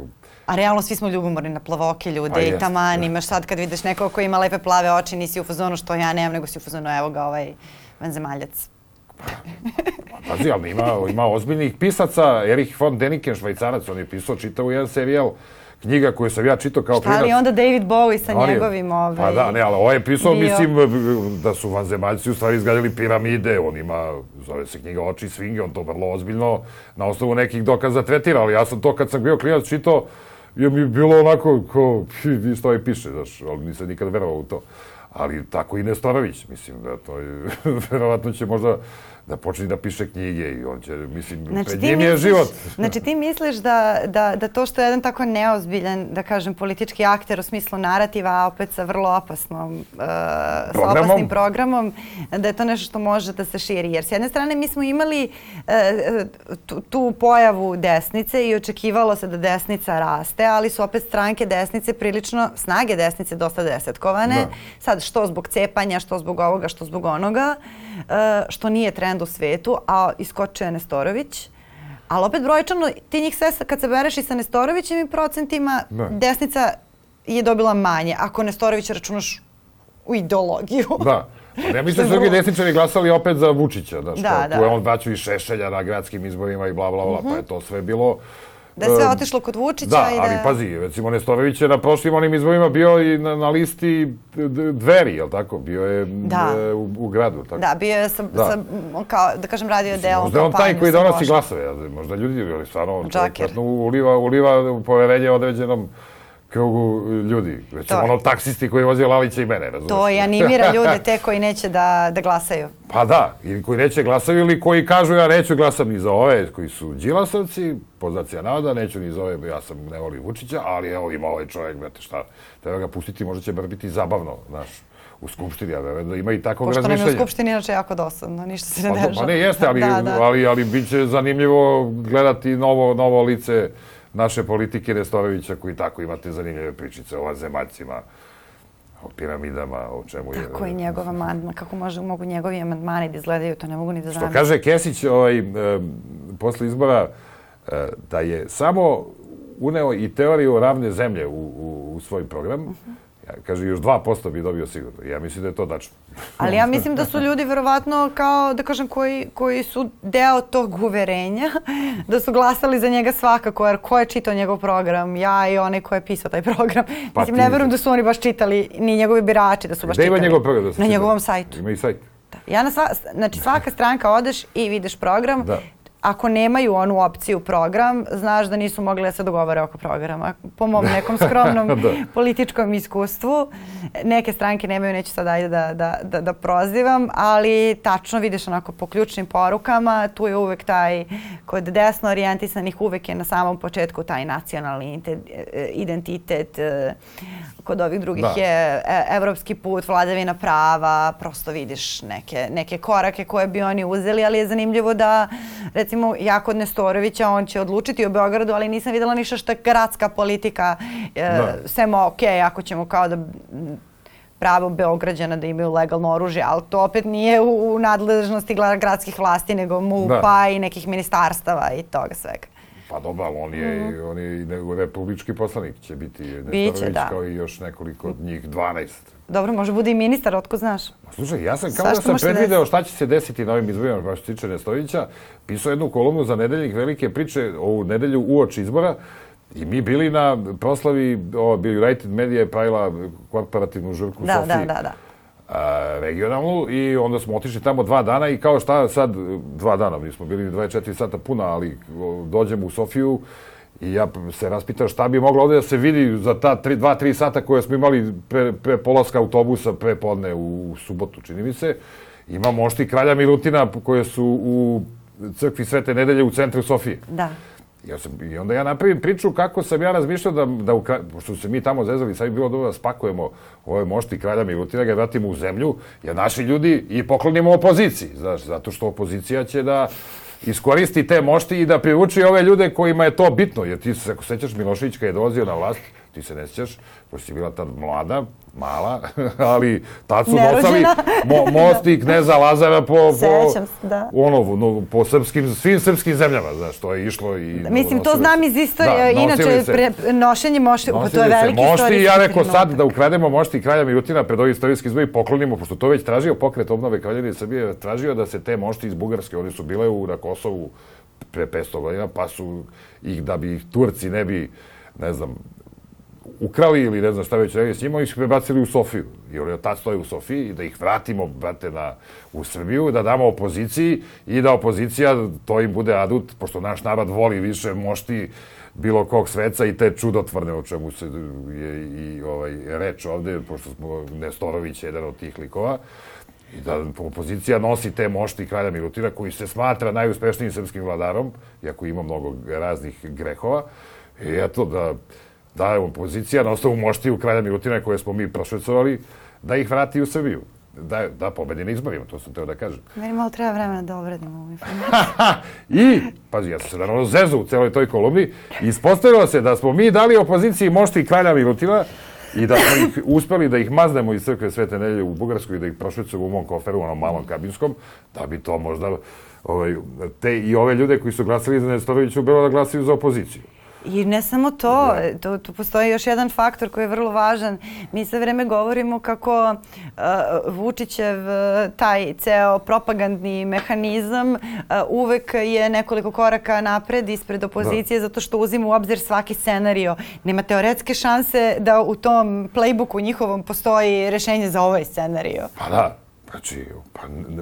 Speaker 2: A realno svi smo ljubomorni na plavoke ljude i taman da. imaš sad kad vidiš nekog ko ima lepe plave oči, nisi u fazonu što ja nemam, nego si u fazonu evo ga ovaj vanzemaljac.
Speaker 1: Pazi, ali ima, ima ozbiljnih pisaca. Erich von Deniken, švajcarac, on je pisao čitavu jedan serijal knjiga koju sam ja čitao kao klinac.
Speaker 2: Ali onda David Bowie sa on njegovim ovaj...
Speaker 1: Pa da, ne, ali ovo je pisao, bio... mislim, da su vanzemaljci u stvari izgradili piramide, on ima, zove se knjiga Oči svinge, on to vrlo ozbiljno na osnovu nekih dokaza tretira, ali ja sam to kad sam bio klinac čitao, je mi bilo onako, ko, vi što ovaj piše, znaš, ali nisam nikad verovao u to. Ali tako i Nestorović, mislim da to je, verovatno će možda da počne da piše knjige i on će, mislim, znači, pred njim je život.
Speaker 2: Znači ti misliš da, da, da to što je jedan tako neozbiljan, da kažem, politički akter u smislu narativa, a opet sa vrlo opasnom, uh, sa opasnim programom, da je to nešto što može da se širi. Jer s jedne strane mi smo imali uh, tu, tu pojavu desnice i očekivalo se da desnica raste, ali su opet stranke desnice prilično, snage desnice dosta desetkovane. Da. Sad, što zbog cepanja, što zbog ovoga, što zbog onoga, uh, što nije trend trend u svetu, a iskočio je Nestorović. Ali opet brojčano, ti njih sve kad se bereš i sa Nestorovićem i procentima, da. desnica je dobila manje. Ako Nestorović računaš u ideologiju.
Speaker 1: Da. Ja mislim da su drugi desničari glasali opet za Vučića, da, da, da. on vraćao i Šešelja na gradskim izborima i bla, bla, bla, mm -hmm. pa je to sve bilo
Speaker 2: Da je sve otišlo kod Vučića
Speaker 1: da,
Speaker 2: i
Speaker 1: da... ali pazi, recimo Nestorović je na prošlim onim izborima bio i na, na listi dveri, jel tako? Bio je da. E, u, u gradu, tako?
Speaker 2: Da, bio je sa, da. sa kao, da kažem, radio deo
Speaker 1: Možda on taj koji donosi glasove, možda ljudi, ali stvarno, čovjek uliva, uliva poverenje određenom krugu ljudi. Već
Speaker 2: To
Speaker 1: ono taksisti koji vozi Lalića i mene, razumiješ?
Speaker 2: To i animira ljude te koji neće da, da glasaju.
Speaker 1: Pa da, ili koji neće glasaju ili koji kažu ja neću glasam ni za ove koji su Đilasovci, poznacija navoda, neću ni za ove, ja sam ne volim Vučića, ali evo ima ovaj čovjek, brate, šta, treba ga pustiti, možda će bar biti zabavno, znaš, u Skupštini, ja verujem da ima i takvog
Speaker 2: Pošto nam je u
Speaker 1: razmišljanja.
Speaker 2: Skupštini inače jako dosadno, ništa se ne
Speaker 1: Pa,
Speaker 2: dešava.
Speaker 1: pa ne, jeste, ali,
Speaker 2: da, da.
Speaker 1: ali, ali bit će zanimljivo gledati novo, novo lice naše politike Nestorovića koji tako imate zanimljive pričice o vanzemaljcima, o piramidama, o čemu je...
Speaker 2: Kako je njegov amandman, kako može, mogu njegovi amandmani da izgledaju, to ne mogu ni da
Speaker 1: Što
Speaker 2: znam.
Speaker 1: kaže Kesić ovaj, e, posle izbora, e, da je samo uneo i teoriju ravne zemlje u, u, u svoj program. Ja, kaže, još 2% bi dobio sigurno. Ja mislim da je to tačno.
Speaker 2: Ali ja mislim da su ljudi verovatno kao, da kažem, koji, koji su deo tog uverenja, da su glasali za njega svakako, jer ko je čitao njegov program? Ja i onaj ko je pisao taj program.
Speaker 1: Pa
Speaker 2: mislim, ne verujem da su oni baš čitali, ni njegovi birači da su baš
Speaker 1: Gde ima
Speaker 2: čitali.
Speaker 1: njegov program? Da se
Speaker 2: Na
Speaker 1: čita?
Speaker 2: njegovom sajtu.
Speaker 1: Ima i sajt.
Speaker 2: Da. Ja na sva, znači svaka stranka odeš i vidiš program.
Speaker 1: Da.
Speaker 2: Ako nemaju onu opciju program, znaš da nisu mogli da se dogovore oko programa. Po mom nekom skromnom
Speaker 1: Da.
Speaker 2: političkom iskustvu. Neke stranke nemaju, neću sad ajde da, da, da, da prozivam, ali tačno vidiš onako po ključnim porukama, tu je uvek taj, kod desno orijentisanih uvek je na samom početku taj nacionalni inte- e, identitet, e, kod ovih drugih
Speaker 1: Da.
Speaker 2: je e, evropski put, vladavina prava, prosto vidiš neke, neke korake koje bi oni uzeli, ali je zanimljivo da, recimo, ja kod Nestorovića, on će odlučiti o Beogradu, ali nisam videla ništa što je gradska politika, e,
Speaker 1: Da.
Speaker 2: sem ok, ako ćemo kao da pravo Beograđana da imaju legalno oružje, ali to opet nije u, u nadležnosti gradskih vlasti, nego MUPA
Speaker 1: Da.
Speaker 2: i nekih ministarstava i toga svega.
Speaker 1: Pa dobro, ali on je, on je i nego republički poslanik će biti
Speaker 2: Biće, da.
Speaker 1: kao i još nekoliko od njih, 12.
Speaker 2: Dobro, može bude i ministar, otko znaš?
Speaker 1: Ma Slušaj, ja sam kao
Speaker 2: Svašta
Speaker 1: da sam predvideo šta će se desiti na ovim izborima, baš tiče Nestorovića, pisao jednu kolumnu za nedeljnik velike priče ovu nedelju uoči izbora i mi bili na proslavi, o, United Media je pravila korporativnu žurku u
Speaker 2: Da,
Speaker 1: Sofiji.
Speaker 2: da, da, da.
Speaker 1: Regionalnu i onda smo otišli tamo dva dana i kao šta sad, dva dana, mi smo bili 24 sata puna, ali o, dođemo u Sofiju i ja se raspitao šta bi moglo ovde da se vidi za ta tri, dva, tri sata koje smo imali pre, pre polaska autobusa pre podne u subotu, čini mi se. Ima mošti kralja Milutina koje su u crkvi Svete nedelje u centru Sofije.
Speaker 2: Da.
Speaker 1: Ja sam, I onda ja napravim priču kako sam ja razmišljao da, da u, pošto se mi tamo zezali, sad bi bilo dobro da spakujemo ove mošti kralja Milutina, ga vratimo u zemlju, jer naši ljudi i poklonimo opoziciji, znaš, zato što opozicija će da iskoristi te mošti i da privuči ove ljude kojima je to bitno, jer ti se, ako sećaš Milošević kad je dolazio na vlast, ti se ne sjećaš, pošto si bila tad mlada, mala, ali tad su nosali
Speaker 2: Nerođena.
Speaker 1: mo, mosti kneza Lazara po, po,
Speaker 2: Sećam se, da.
Speaker 1: ono, no, po srpskim, svim srpskim zemljama, znaš, to je išlo i...
Speaker 2: Mislim, to znam iz istorije.
Speaker 1: Da,
Speaker 2: Inače,
Speaker 1: se-
Speaker 2: pre, nošenje mošti, pa to je veliki
Speaker 1: mošti
Speaker 2: istorijski
Speaker 1: i ja rekao sad da ukrademo mošti kralja Milutina pred ovaj istorijski izbor i poklonimo, pošto to već tražio pokret obnove Kraljevine Srbije, tražio da se te mošti iz Bugarske, oni su bile u, na Kosovu pre 500 godina, pa su ih, da bi ih Turci ne bi, ne znam, ukrali ili ne znam šta već rekli s njima, oni su prebacili u Sofiju. I oni tad stoje u Sofiji da ih vratimo, brate, na, u Srbiju, da damo opoziciji i da opozicija, to im bude adut, pošto naš narod voli više mošti bilo kog sveca i te čudotvorne o čemu se je i ovaj, reč ovde, pošto smo Nestorović je jedan od tih likova, i da opozicija nosi te mošti kralja Milutina koji se smatra najuspešnijim srpskim vladarom, iako ima mnogo raznih grehova. I eto da, da je opozicija na osnovu moštiju kralja Milutina koje smo mi prošvecovali, da ih vrati u Srbiju. Da, da pobedi na izborima, to sam teo da kažem.
Speaker 2: Meni malo treba vremena da obradim ovu informaciju.
Speaker 1: I, pazi, ja sam se naravno zezu u celoj toj kolumni, ispostavilo se da smo mi dali opoziciji mošti kralja Milutina i da smo ih uspeli da ih maznemo iz crkve Svete Nelje u Bugarskoj i da ih prošvecujemo u mom koferu, onom malom kabinskom, da bi to možda ovaj, te i ove ljude koji su glasali za Nestorovića bilo da glasaju za opoziciju.
Speaker 2: I ne samo to, tu, tu postoji još jedan faktor koji je vrlo važan. Mi sve vreme govorimo kako uh, Vučićev uh, taj ceo propagandni mehanizam uh, uvek je nekoliko koraka napred ispred opozicije zato što uzima u obzir svaki scenario. Nema teoretske šanse da u tom playbooku njihovom postoji rešenje za ovaj scenario.
Speaker 1: Pa da, Znači, pa,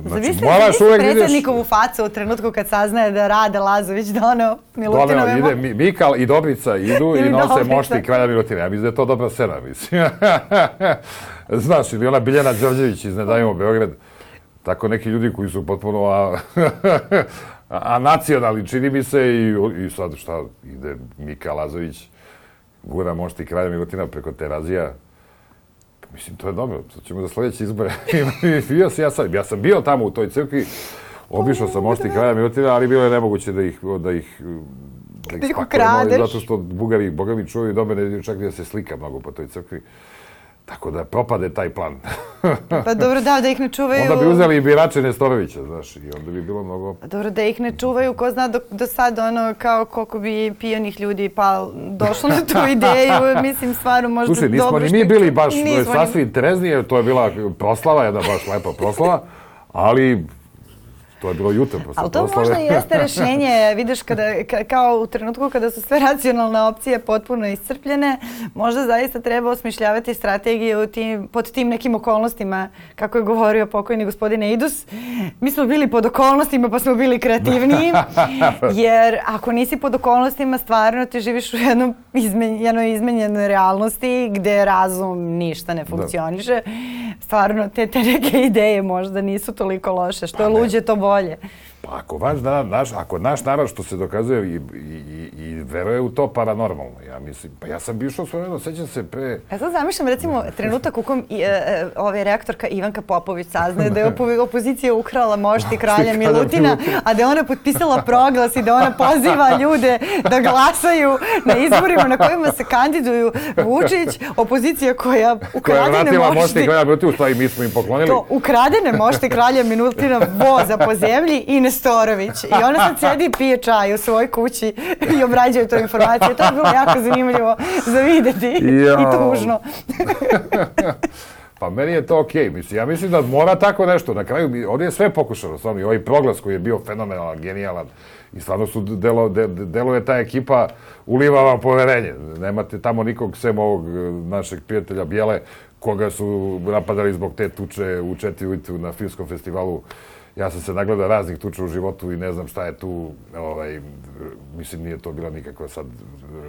Speaker 2: Znači,
Speaker 1: znači moraš uvek da
Speaker 2: predsjednikovu facu u trenutku kad saznaje da Rade Lazović doneo Milutinove...
Speaker 1: Doneo, ide Mi- Mikal i Dobrica idu i nose mošti kralja Milutina. Ja mislim da je to dobra scena, mislim. Znaš, ili ona Biljana Đorđević iz Ne dajemo Beograd. Tako neki ljudi koji su potpuno a, a, nacionalni, čini mi se, i, i sad šta, ide Mika Lazović, gura mošti kralja Milutina preko Terazija. Mislim, to je dobro, to ćemo za sledeće izbore. bio sam, ja, sam, ja sam bio tamo u toj crkvi, obišao sam mošti kraja Milutina, ali bilo je nemoguće da ih, da ih
Speaker 2: Da ih
Speaker 1: spakujemo,
Speaker 2: ukradeš.
Speaker 1: Zato što Bugari, Boga mi čuju mene, čak i da se slika mnogo po toj crkvi. Tako da propade taj plan.
Speaker 2: Pa dobro, da, da ih ne čuvaju...
Speaker 1: onda bi uzeli i birače Nestorovića, znaš, i onda bi bilo mnogo...
Speaker 2: Dobro, da ih ne čuvaju, ko zna do, do sad ono kao koliko bi pijanih ljudi pa došlo na tu ideju, mislim stvarno možda
Speaker 1: Slušaj, nismo
Speaker 2: dobro
Speaker 1: ni mi bili baš
Speaker 2: Nismo ni-
Speaker 1: sasvim treznije, to je bila proslava, jedna baš lepa proslava, ali to je bilo jutro posle
Speaker 2: Ali to
Speaker 1: proslave.
Speaker 2: možda jeste rešenje, vidiš, kada, ka, kao u trenutku kada su sve racionalne opcije potpuno iscrpljene, možda zaista treba osmišljavati strategije u tim, pod tim nekim okolnostima, kako je govorio pokojni gospodin Eidus. Mi smo bili pod okolnostima pa smo bili kreativniji, jer ako nisi pod okolnostima, stvarno ti živiš u jednom izmen, jednoj izmenjenoj realnosti gde razum ništa ne funkcioniše. Stvarno, te, te neke ideje možda nisu toliko loše. Što je
Speaker 1: Pa
Speaker 2: luđe, to bolje. olha.
Speaker 1: Pa ako, vaš, da, naš, ako naš narod što se dokazuje i, i, i, i veruje u to paranormalno, ja mislim, pa ja sam bio išao svoje, sećam se pre,
Speaker 2: Ja sad zamišljam recimo trenutak u kom i, e, e, ove rektorka Ivanka Popović saznaje da je opo- opozicija ukrala mošti kralja
Speaker 1: kralja
Speaker 2: Milutina, a da je ona potpisala proglas i da ona poziva ljude da glasaju na izborima na kojima se kandiduju Vučić, opozicija koja
Speaker 1: koja
Speaker 2: ukradene
Speaker 1: vratila mošti
Speaker 2: mošti,
Speaker 1: kraja Milutina, u stvari mi smo im poklonili.
Speaker 2: to ukradene mošti kralja Milutina voza po zemlji i Nestorović. I ona sad sedi i pije čaj u svojoj kući i obrađuje tu informaciju. To je bilo jako zanimljivo za videti i
Speaker 1: Jao.
Speaker 2: tužno.
Speaker 1: Pa meni je to okej, mislim, ja mislim da mora tako nešto. Na kraju, ovdje je sve pokušano, stvarno, i ovaj proglas koji je bio fenomenalan, genijalan, i stvarno su delo, de, de- deluje ta ekipa, uliva vam poverenje. Nemate tamo nikog sem ovog e, našeg prijatelja Bijele, koga su napadali zbog te tuče u četiri na filmskom festivalu. Ja sam se nagledao raznih tuča u životu i ne znam šta je tu, ovaj, mislim nije to bila nikakva sad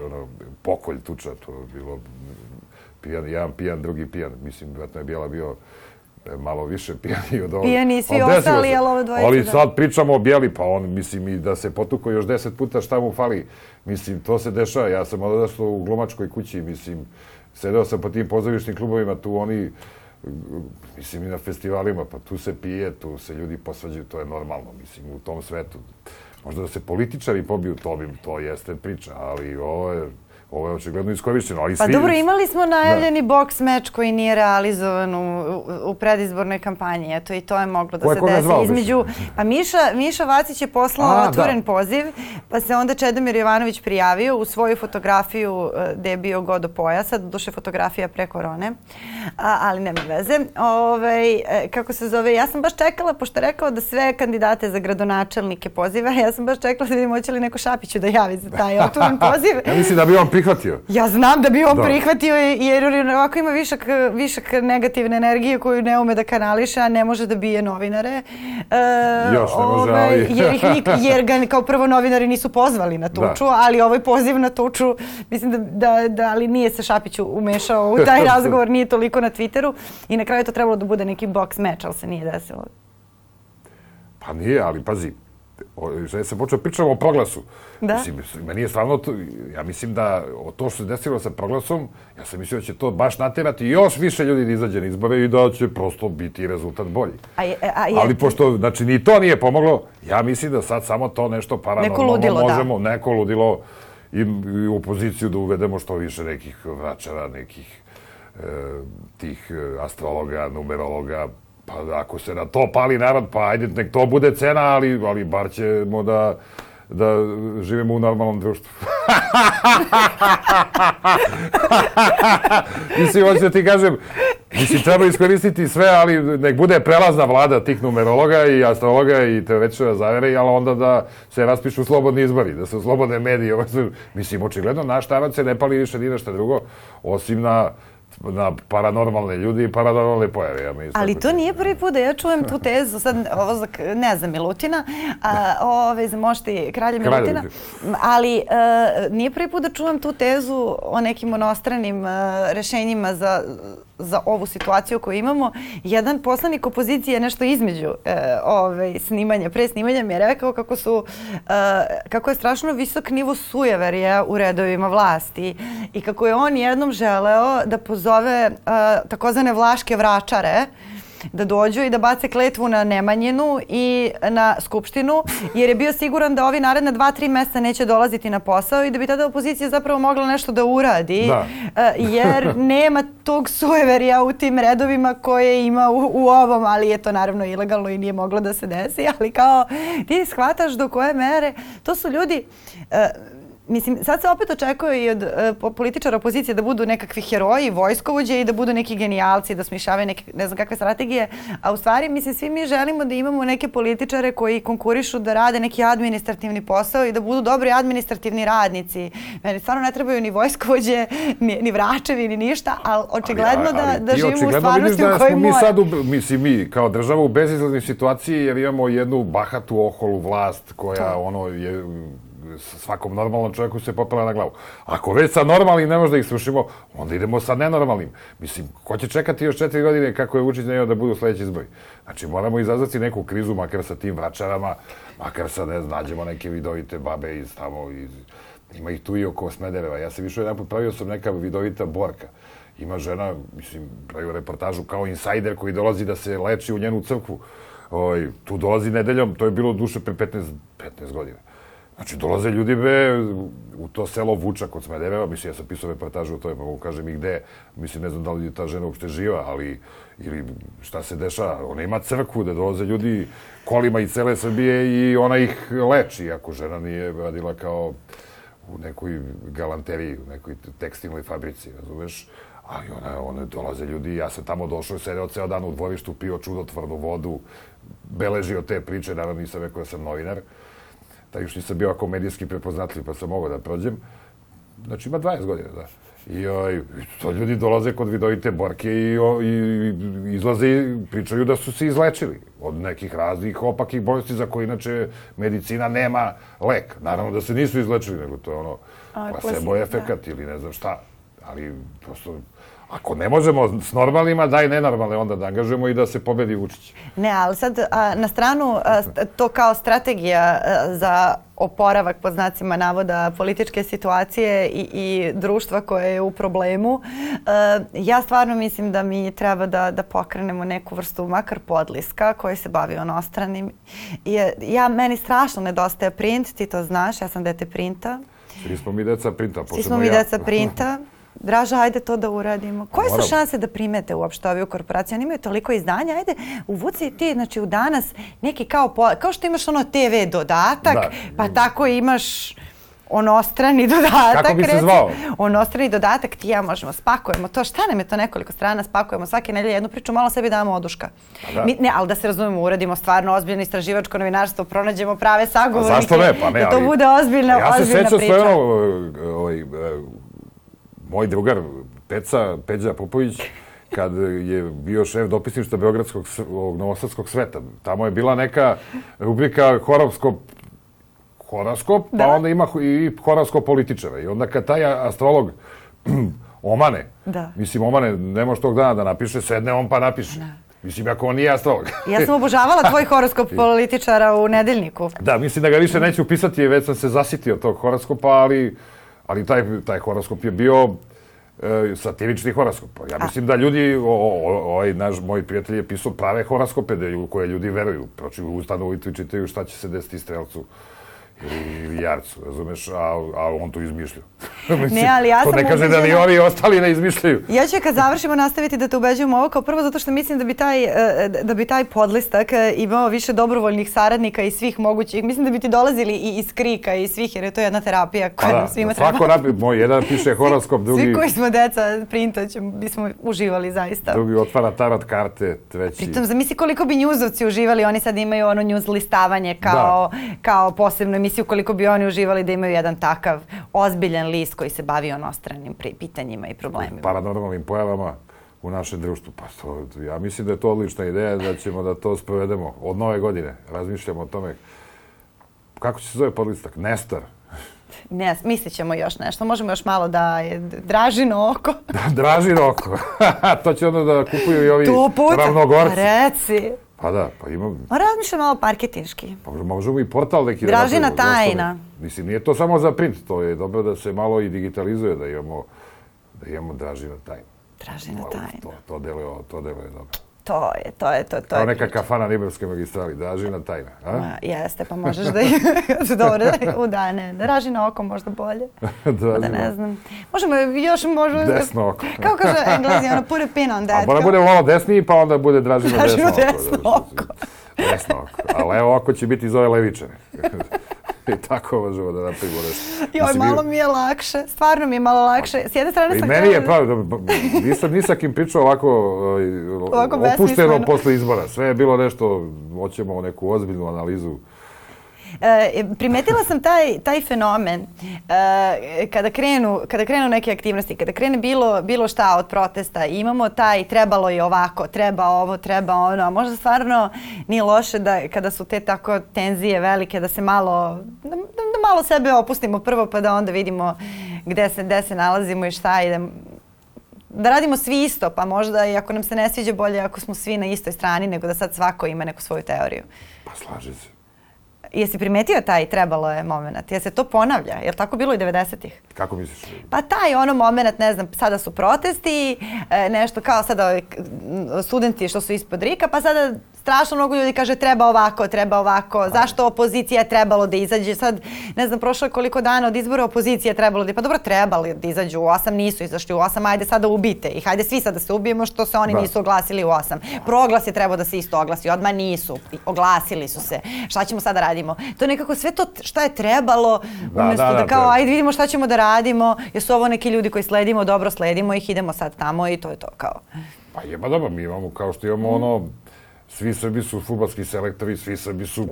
Speaker 1: ono, pokolj tuča, to je bilo pijan, jedan pijan, drugi pijan. Mislim, vjerojatno je Bijela bio e, malo više pijani od ovog.
Speaker 2: Pijani svi ostali, ali ovo dvojica,
Speaker 1: Ali
Speaker 2: da.
Speaker 1: sad pričamo o Bijeli, pa on, mislim, i da se potuko još deset puta šta mu fali. Mislim, to se dešava. Ja sam odrastao u glumačkoj kući, mislim, sedeo sam po tim pozorišnim klubovima, tu oni, mislim, i na festivalima, pa tu se pije, tu se ljudi posvađaju, to je normalno, mislim, u tom svetu. Možda da se političari pobiju, to bi, to jeste priča, ali ovo je, ovo je očigledno iskorišćeno, ali
Speaker 2: Pa
Speaker 1: svi...
Speaker 2: dobro, imali smo najavljeni boks meč koji nije realizovan u, u, predizbornoj kampanji. Eto, i to je moglo da
Speaker 1: Ko je
Speaker 2: se desi.
Speaker 1: zvao,
Speaker 2: Između, pa Miša, Miša Vacić je poslao
Speaker 1: A,
Speaker 2: otvoren
Speaker 1: da.
Speaker 2: poziv, pa se onda Čedomir Jovanović prijavio u svoju fotografiju e, gde je bio god do pojasa, doduše fotografija pre korone, a, ali nema veze. Ovaj, e, kako se zove, ja sam baš čekala, pošto je rekao da sve kandidate za gradonačelnike poziva, ja sam baš čekala da vidim hoće li neko Šapiću da javi za taj otvoren poziv.
Speaker 1: Ja mislim da bi on prihvatio.
Speaker 2: Ja znam da bi on
Speaker 1: Da.
Speaker 2: prihvatio jer on ovako ima višak, višak negativne energije koju ne ume da kanališe, a ne može da bije novinare. E,
Speaker 1: Još ne može, ali-
Speaker 2: jer, ih nik, jer ga kao prvo novinari nisu pozvali na tuču, ali ovaj poziv na tuču, mislim da, da, da ali nije se Šapiću umešao u taj razgovor, nije toliko na Twitteru i na kraju je to trebalo da bude neki box meč, ali se nije desilo.
Speaker 1: Pa nije, ali pazi, o, ja sam počeo pričamo o proglasu.
Speaker 2: Da.
Speaker 1: Mislim, meni je stvarno, to, ja mislim da o to što se desilo sa proglasom, ja sam mislio da će to baš naterati još više ljudi da izađe na izbore i da će prosto biti rezultat bolji.
Speaker 2: A je, a je,
Speaker 1: Ali pošto, znači, ni to nije pomoglo, ja mislim da sad samo to nešto paranormalno
Speaker 2: ludilo, da.
Speaker 1: možemo, neko ludilo i, i u opoziciju da uvedemo što više nekih vračara, nekih e, tih e, astrologa, numerologa, pa ako se na to pali narod, pa ajde, nek to bude cena, ali, ali bar ćemo da da živimo u normalnom društvu. Mislim, hoću da ti kažem, mislim, treba iskoristiti sve, ali nek bude prelazna vlada tih numerologa i astrologa i teoretičara zavere, ali onda da se raspišu slobodni izbori, da se slobodne medije. Mislim, očigledno, naš narod se ne pali više ni na šta drugo, osim na na paranormalne ljudi i paranormalne pojave. Ja
Speaker 2: Ali to nije prvi put da ja čujem tu tezu, sad ovo za, ne znam, Milutina, a, ove, za mošti kralja Milutina, ali a, e, nije prvi put da čujem tu tezu o nekim onostranim a, e, rešenjima za za ovu situaciju koju imamo. Jedan poslanik opozicije nešto između e, ove, snimanja, pre snimanja mi je rekao kako su, e, kako je strašno visok nivo sujeverja u redovima vlasti i kako je on jednom želeo da pozove e, takozvane vlaške vračare da dođu i da bace kletvu na Nemanjinu i na Skupštinu, jer je bio siguran da ovi naredna dva, tri mesta neće dolaziti na posao i da bi tada opozicija zapravo mogla nešto da uradi, da. Eh, jer nema tog sueverija u tim redovima koje ima u, u ovom, ali je to naravno ilegalno i nije moglo da se desi, ali kao ti shvataš do koje mere, to su ljudi, uh, Mislim, sad se opet očekuje i od uh, političara opozicije da budu nekakvi heroji, vojskovođe i da budu neki genijalci, da smišavaju neke, ne znam kakve strategije, a u stvari, mislim, svi mi želimo da imamo neke političare koji konkurišu da rade neki administrativni posao i da budu dobri administrativni radnici. Meni stvarno ne trebaju ni vojskovođe, ni, ni vračevi, ni ništa, ali očigledno ali, ali, da, da živimo u stvarnosti
Speaker 1: da
Speaker 2: u kojoj
Speaker 1: mi sad, u, mislim, mi kao država u bezizlaznoj situaciji jer imamo jednu bahatu oholu vlast koja to. ono je svakom normalnom čovjeku se popela na glavu. Ako već sa normalnim ne može da ih srušimo, onda idemo sa nenormalnim. Mislim, ko će čekati još četiri godine kako je Vučić najao da budu sledeći izbori? Znači, moramo izazvati neku krizu, makar sa tim vračarama, makar sa, ne znam, nađemo neke vidovite babe iz tamo, iz, ima ih tu i oko Smedereva. Ja se više jedan put pravio sam neka vidovita borka. Ima žena, mislim, pravio reportažu kao insajder koji dolazi da se leči u njenu crkvu. Oj, tu dolazi nedeljom, to je bilo duše pre 15, 15 godina. Znači, dolaze ljudi be, u to selo Vuča kod Smedereva, mislim, ja sam pisao reportažu o tome, pa mogu kažem i gde, mislim, ne znam da li je ta žena uopšte živa, ali, ili šta se dešava, ona ima crkvu da dolaze ljudi kolima i cele Srbije i ona ih leči, ako žena nije radila kao u nekoj galanteriji, u nekoj tekstilnoj fabrici, razumeš? Ali ona, one dolaze ljudi, ja sam tamo došao, sedeo ceo dan u dvorištu, pio čudotvornu vodu, beležio te priče, naravno nisam rekao da sam novinar, taj još nisam bio ako medijski prepoznatljiv, pa sam mogao da prođem. Znači, ima 20 godina, da. I oj, to ljudi dolaze kod vidovite borke i, o, i, izlaze i pričaju da su se izlečili od nekih raznih opakih bolesti za koje inače medicina nema lek. Naravno da se nisu izlečili, nego to je ono placebo efekat da. ili ne znam šta. Ali prosto Ako ne možemo s normalnima, daj nenormalne onda da angažujemo i da se pobedi Vučić.
Speaker 2: Ne, ali sad a, na stranu a, to kao strategija a, za oporavak pod znacima navoda političke situacije i, i društva koje je u problemu. ja stvarno mislim da mi treba da, da pokrenemo neku vrstu makar podliska koji se bavi onostranim. I, ja, meni strašno nedostaje print, ti to znaš, ja sam dete printa.
Speaker 1: Svi smo mi deca printa,
Speaker 2: Svi smo mi ja. deca printa. Draža, ajde to da uradimo. Koje su šanse da primete uopšte ovi u korporaciji? Oni imaju toliko izdanja, ajde uvuci ti, znači u danas neki kao, kao što imaš ono TV dodatak, da. pa tako imaš onostrani dodatak.
Speaker 1: Kako bi se zvao?
Speaker 2: Onostrani dodatak, ti ja možemo, spakujemo to. Šta nam je to nekoliko strana, spakujemo svake nedelje jednu priču, malo sebi damo oduška. Da. Mi, ne, ali da se razumemo, uradimo stvarno ozbiljno istraživačko novinarstvo, pronađemo prave sagovornike. A
Speaker 1: zašto ne? Pa ne,
Speaker 2: da to bude ozbiljna, ja ozbiljna priča. Ja se sećam
Speaker 1: svoje ono, ovaj, moj drugar Peca, Peđa Popović, kad je bio šef dopisništva Beogradskog Novosadskog sveta. Tamo je bila neka rubrika horoskop horoskop, pa da. onda ima i horoskop političara. I onda kad taj astrolog omane, da. mislim, omane, ne može tog dana da napiše, sedne on pa napiše. Da. Mislim, ako on nije astrolog.
Speaker 2: ja sam obožavala tvoj horoskop političara u nedeljniku.
Speaker 1: Da, mislim da ga više neću upisati, već sam se zasitio tog horoskopa, ali ali taj, taj horoskop je bio e, satirični horoskop. Ja mislim da ljudi, o, o, ovaj naš, moj prijatelj je pisao prave horoskope da, u koje ljudi veruju. Proči ustanu i čitaju šta će se desiti strelcu ili jarcu, razumeš, a, a on to izmišlja.
Speaker 2: ne, ali ja sam
Speaker 1: To ne kaže da ni ovi ostali ne izmišljaju.
Speaker 2: ja ću kad završimo nastaviti da te ubeđujem ovo kao prvo zato što mislim da bi taj, e, da bi taj podlistak e, imao više dobrovoljnih saradnika i svih mogućih. Mislim da bi ti dolazili i iz krika i svih jer je to jedna terapija koja pa da, nam svima treba.
Speaker 1: Svako napi, moj jedan piše horoskop, drugi...
Speaker 2: Svi koji smo deca printa ćemo, bismo uživali zaista.
Speaker 1: Drugi otvara tarot karte, treći...
Speaker 2: Pritom, zamisli koliko bi njuzovci uživali, oni sad imaju ono njuz listavanje kao, da. kao posebno emisiju koliko bi oni uživali da imaju jedan takav ozbiljan list koji se bavi onostranim pitanjima i problemima.
Speaker 1: Paranormalnim pojavama u našem društvu. Pa to, ja mislim da je to odlična ideja da ćemo da to sprovedemo od nove godine. Razmišljamo o tome kako će se zove podlistak? Nestor.
Speaker 2: Ne, mislit ćemo još nešto. Možemo još malo da je Dražino oko.
Speaker 1: Dražino oko. to će onda da kupuju i ovi ravnogorci.
Speaker 2: Pa reci.
Speaker 1: Pa da, pa imam...
Speaker 2: Ma razmišljam malo parketinški.
Speaker 1: Pa možemo i portal neki
Speaker 2: Dražina da tajna.
Speaker 1: Mislim, nije to samo za print, to je dobro da se malo i digitalizuje, da imamo, da imamo Dražina tajna.
Speaker 2: Dražina tajna.
Speaker 1: To, to deluje, to deluje dobro.
Speaker 2: To je, to je, to, to
Speaker 1: Kao neka kafana na Ibarskoj magistrali, Dražina tajna. A?
Speaker 2: Ma, jeste, pa možeš da je dobro u dane. Dražina oko možda bolje. Dražina. Da ne znam. Možemo još možemo...
Speaker 1: Desno oko.
Speaker 2: Kako kaže englezi, ono, put a pin on that.
Speaker 1: A mora bude malo desniji, pa onda bude Dražina, desno,
Speaker 2: desno oko. oko.
Speaker 1: Desno oko. A levo oko će biti iz ove levičane. I tako možemo da napravimo nešto.
Speaker 2: Joj, malo mi je lakše. Stvarno mi je malo lakše. S jedne strane sam...
Speaker 1: I meni je pravo, nisam ni sa kim pričao ovako, ovako opušteno posle izbora. Sve je bilo nešto, hoćemo neku ozbiljnu analizu
Speaker 2: E, primetila sam taj, taj fenomen e, kada, krenu, kada krenu neke aktivnosti, kada krene bilo, bilo šta od protesta imamo taj trebalo je ovako, treba ovo, treba ono, a možda stvarno nije loše da kada su te tako tenzije velike da se malo, da, da malo sebe opustimo prvo pa da onda vidimo gde se, gde se nalazimo i šta i da, da radimo svi isto, pa možda i ako nam se ne sviđa bolje ako smo svi na istoj strani nego da sad svako ima neku svoju teoriju.
Speaker 1: Pa slaže se.
Speaker 2: Jesi primetio taj trebalo je moment? Jel se to ponavlja? Je li tako bilo i 90-ih?
Speaker 1: Kako misliš?
Speaker 2: Pa taj ono moment, ne znam, sada su protesti, e, nešto kao sada studenti što su ispod Rika, pa sada strašno mnogo ljudi kaže treba ovako, treba ovako, zašto opozicija je trebalo da izađe, sad ne znam prošlo je koliko dana od izbora opozicija je trebalo da, pa dobro trebali da izađu u osam, nisu izašli u osam, ajde sada ubite ih, ajde svi sad da se ubijemo što se oni da. nisu oglasili u osam. Proglas je trebao da se isto oglasi, odmah nisu, oglasili su se, šta ćemo sada da radimo? To je nekako sve to šta je trebalo, da, umjesto da, da, da kao ajde vidimo šta ćemo da radimo, jesu ovo neki ljudi koji sledimo, dobro sledimo ih, idemo sad tamo i to je to kao.
Speaker 1: Pa je, pa dobro, mi imamo kao što imamo ono svi Srbi su futbalski selektori, svi Srbi su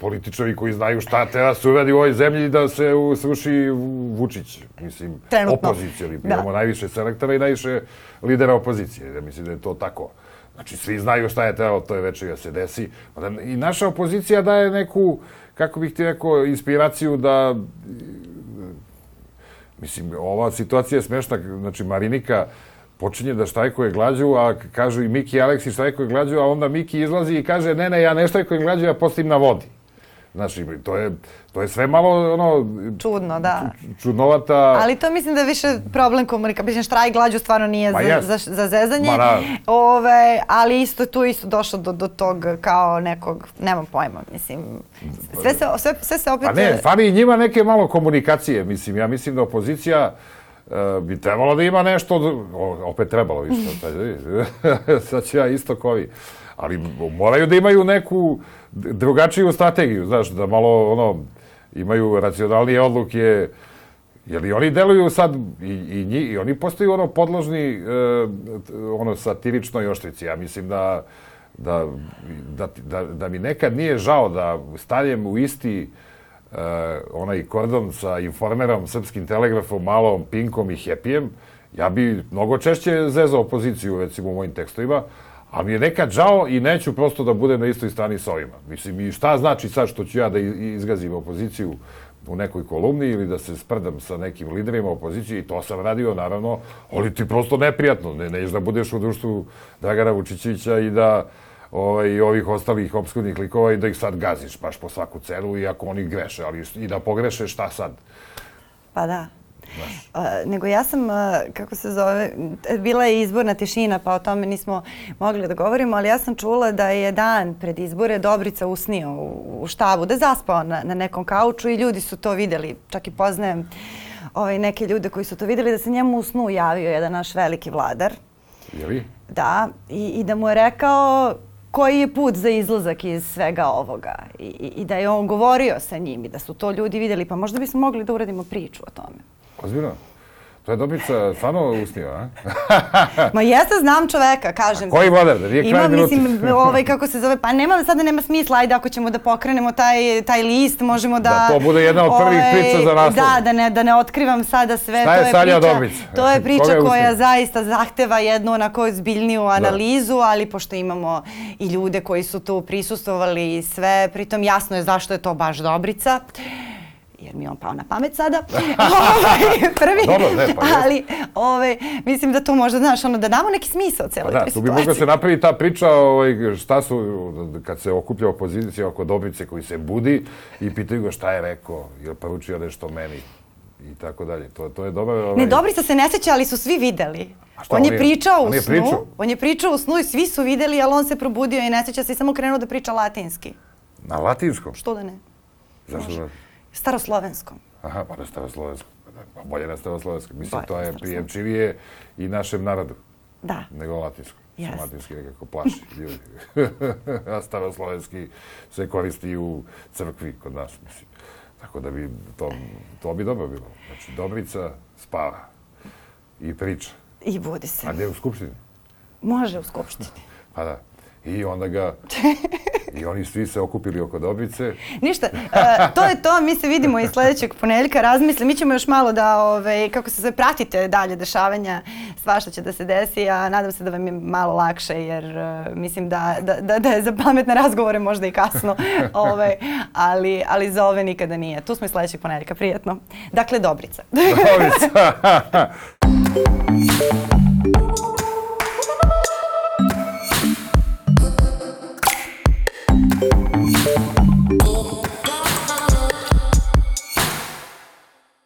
Speaker 1: političari koji znaju šta treba se uradi u ovoj zemlji da se sruši Vučić, mislim,
Speaker 2: Trenutno.
Speaker 1: opozicija. Da. Imamo najviše selektora i najviše lidera opozicije. Ja mislim da je to tako. Znači, svi znaju šta je trebalo to je večer da se desi. I naša opozicija daje neku, kako bih ti rekao, inspiraciju da... Mislim, ova situacija je smešna. Znači, Marinika počinje da štajkuje glađu, a kažu i Miki i Aleksi štajkuje glađu, a onda Miki izlazi i kaže ne, ne, ja ne štajkujem glađu, ja postim na vodi. Znači, to je, to je sve malo, ono...
Speaker 2: Čudno, da.
Speaker 1: Čudnovata...
Speaker 2: Ali to mislim da je više problem komunikacije. Mislim, štrajk glađu stvarno nije za, za, za zezanje. Ma, da. Ove, ali isto tu isto došlo do, do tog kao nekog, nemam pojma, mislim. Sve se, sve, sve se opet...
Speaker 1: Pa ne, fali njima neke malo komunikacije, mislim. Ja mislim da opozicija E, bi trebalo da ima nešto, opet trebalo isto, sad ću ja isto kovi. Ali moraju da imaju neku drugačiju strategiju, znaš, da malo ono, imaju racionalnije odluke, jer i oni deluju sad, i, i, nji, i oni postaju ono podložni, e, ono satiričnoj oštrici. Ja mislim da, da, da, da, da mi nekad nije žao da stavim u isti uh, onaj kordon sa informerom, srpskim telegrafom, malom, pinkom i hepijem, ja bi mnogo češće zezao opoziciju, recimo, u mojim tekstovima, a mi je nekad žao i neću prosto da budem na istoj strani sa ovima. Mislim, i šta znači sad što ću ja da izgazim opoziciju u nekoj kolumni ili da se sprdam sa nekim liderima opozicije i to sam radio, naravno, ali ti prosto neprijatno. Ne, nećeš da budeš u društvu Dragana Vučićevića i da ovaj, i ovih ostalih obskurnih likova i da ih sad gaziš baš po svaku cenu, iako oni greše, ali i da pogreše šta sad?
Speaker 2: Pa da. Uh, nego ja sam, uh, kako se zove, bila je izborna tišina, pa o tome nismo mogli da govorimo, ali ja sam čula da je dan pred izbore Dobrica usnio u, u štabu, da je zaspao na, na nekom kauču i ljudi su to videli, čak i poznajem ovaj, neke ljude koji su to videli, da se njemu u snu javio jedan naš veliki vladar.
Speaker 1: Je li?
Speaker 2: Da, i, i da mu je rekao koji je put za izlazak iz svega ovoga I, i, da je on govorio sa njim i da su to ljudi videli, pa možda bismo mogli da uradimo priču o tome.
Speaker 1: Ozbiljno? To je Dobrica stvarno usnio, a?
Speaker 2: Ma jeste, znam čoveka, kažem.
Speaker 1: Koji model? Da nije kraj
Speaker 2: Ima,
Speaker 1: minuti.
Speaker 2: mislim, ovaj, kako se zove, pa nema, sada nema smisla, ajde, ako ćemo da pokrenemo taj, taj list, možemo da...
Speaker 1: Da to bude jedna od prvih priča za naslov.
Speaker 2: Da, da ne, da ne otkrivam sada sve.
Speaker 1: Šta je
Speaker 2: to
Speaker 1: Sanja
Speaker 2: priča,
Speaker 1: Dobrić?
Speaker 2: To je priča
Speaker 1: je
Speaker 2: koja zaista zahteva jednu onako zbiljniju
Speaker 1: Da.
Speaker 2: analizu, ali pošto imamo i ljude koji su tu prisustovali i sve, pritom jasno je zašto je to baš Dobrica jer mi je on pao na pamet sada. ovaj, prvi.
Speaker 1: Dobro, ne, pa.
Speaker 2: Ali, ovaj, mislim da to možda, znaš, ono, da damo neki smisao celoj
Speaker 1: da,
Speaker 2: toj
Speaker 1: tu bi
Speaker 2: situaciji.
Speaker 1: mogla se napravi ta priča ovaj, šta su, kad se okuplja opozicija oko Dobrice koji se budi i pitaju ga šta je rekao, je li poručio nešto meni i tako dalje. To, to je dobro. Ovaj,
Speaker 2: Ne, Dobrica se ne seća, ali su svi videli.
Speaker 1: Šta
Speaker 2: on
Speaker 1: on
Speaker 2: je
Speaker 1: je-
Speaker 2: pričao
Speaker 1: on
Speaker 2: u
Speaker 1: je
Speaker 2: snu.
Speaker 1: pričao?
Speaker 2: On je pričao u snu i svi su videli, ali on se probudio i ne seća se i samo krenuo da priča latinski.
Speaker 1: Na latinskom?
Speaker 2: Što da ne?
Speaker 1: Zašto da?
Speaker 2: Staroslovenskom.
Speaker 1: Aha, pa na staroslovenskom. Pa da, Pa bolje na staroslovenskom. Mislim,
Speaker 2: Bolje
Speaker 1: to je prijemčivije i našem narodu
Speaker 2: Da.
Speaker 1: nego latinsko.
Speaker 2: Jeste.
Speaker 1: Latinski nekako plaši ljudi. A staroslovenski se koristi u crkvi kod nas, mislim. Tako da bi, to, to bi dobro bilo. Znači, Dobrica spava i priča.
Speaker 2: I budi se.
Speaker 1: A gde u Skupštini?
Speaker 2: Može u skupštini.
Speaker 1: Pa da. I onda ga... I oni svi se okupili oko Dobrice.
Speaker 2: Ništa, e, to je to, mi se vidimo i sledećeg ponedeljka, razmisli, mi ćemo još malo da, ove, kako se zove, pratite dalje dešavanja, svašta će da se desi, a nadam se da vam je malo lakše, jer e, mislim da, da, da, da je za pametne razgovore možda i kasno, ove, ali, ali za ove nikada nije. Tu smo i sledećeg ponedeljka, prijetno. Dakle, Dobrica.
Speaker 1: Dobrica!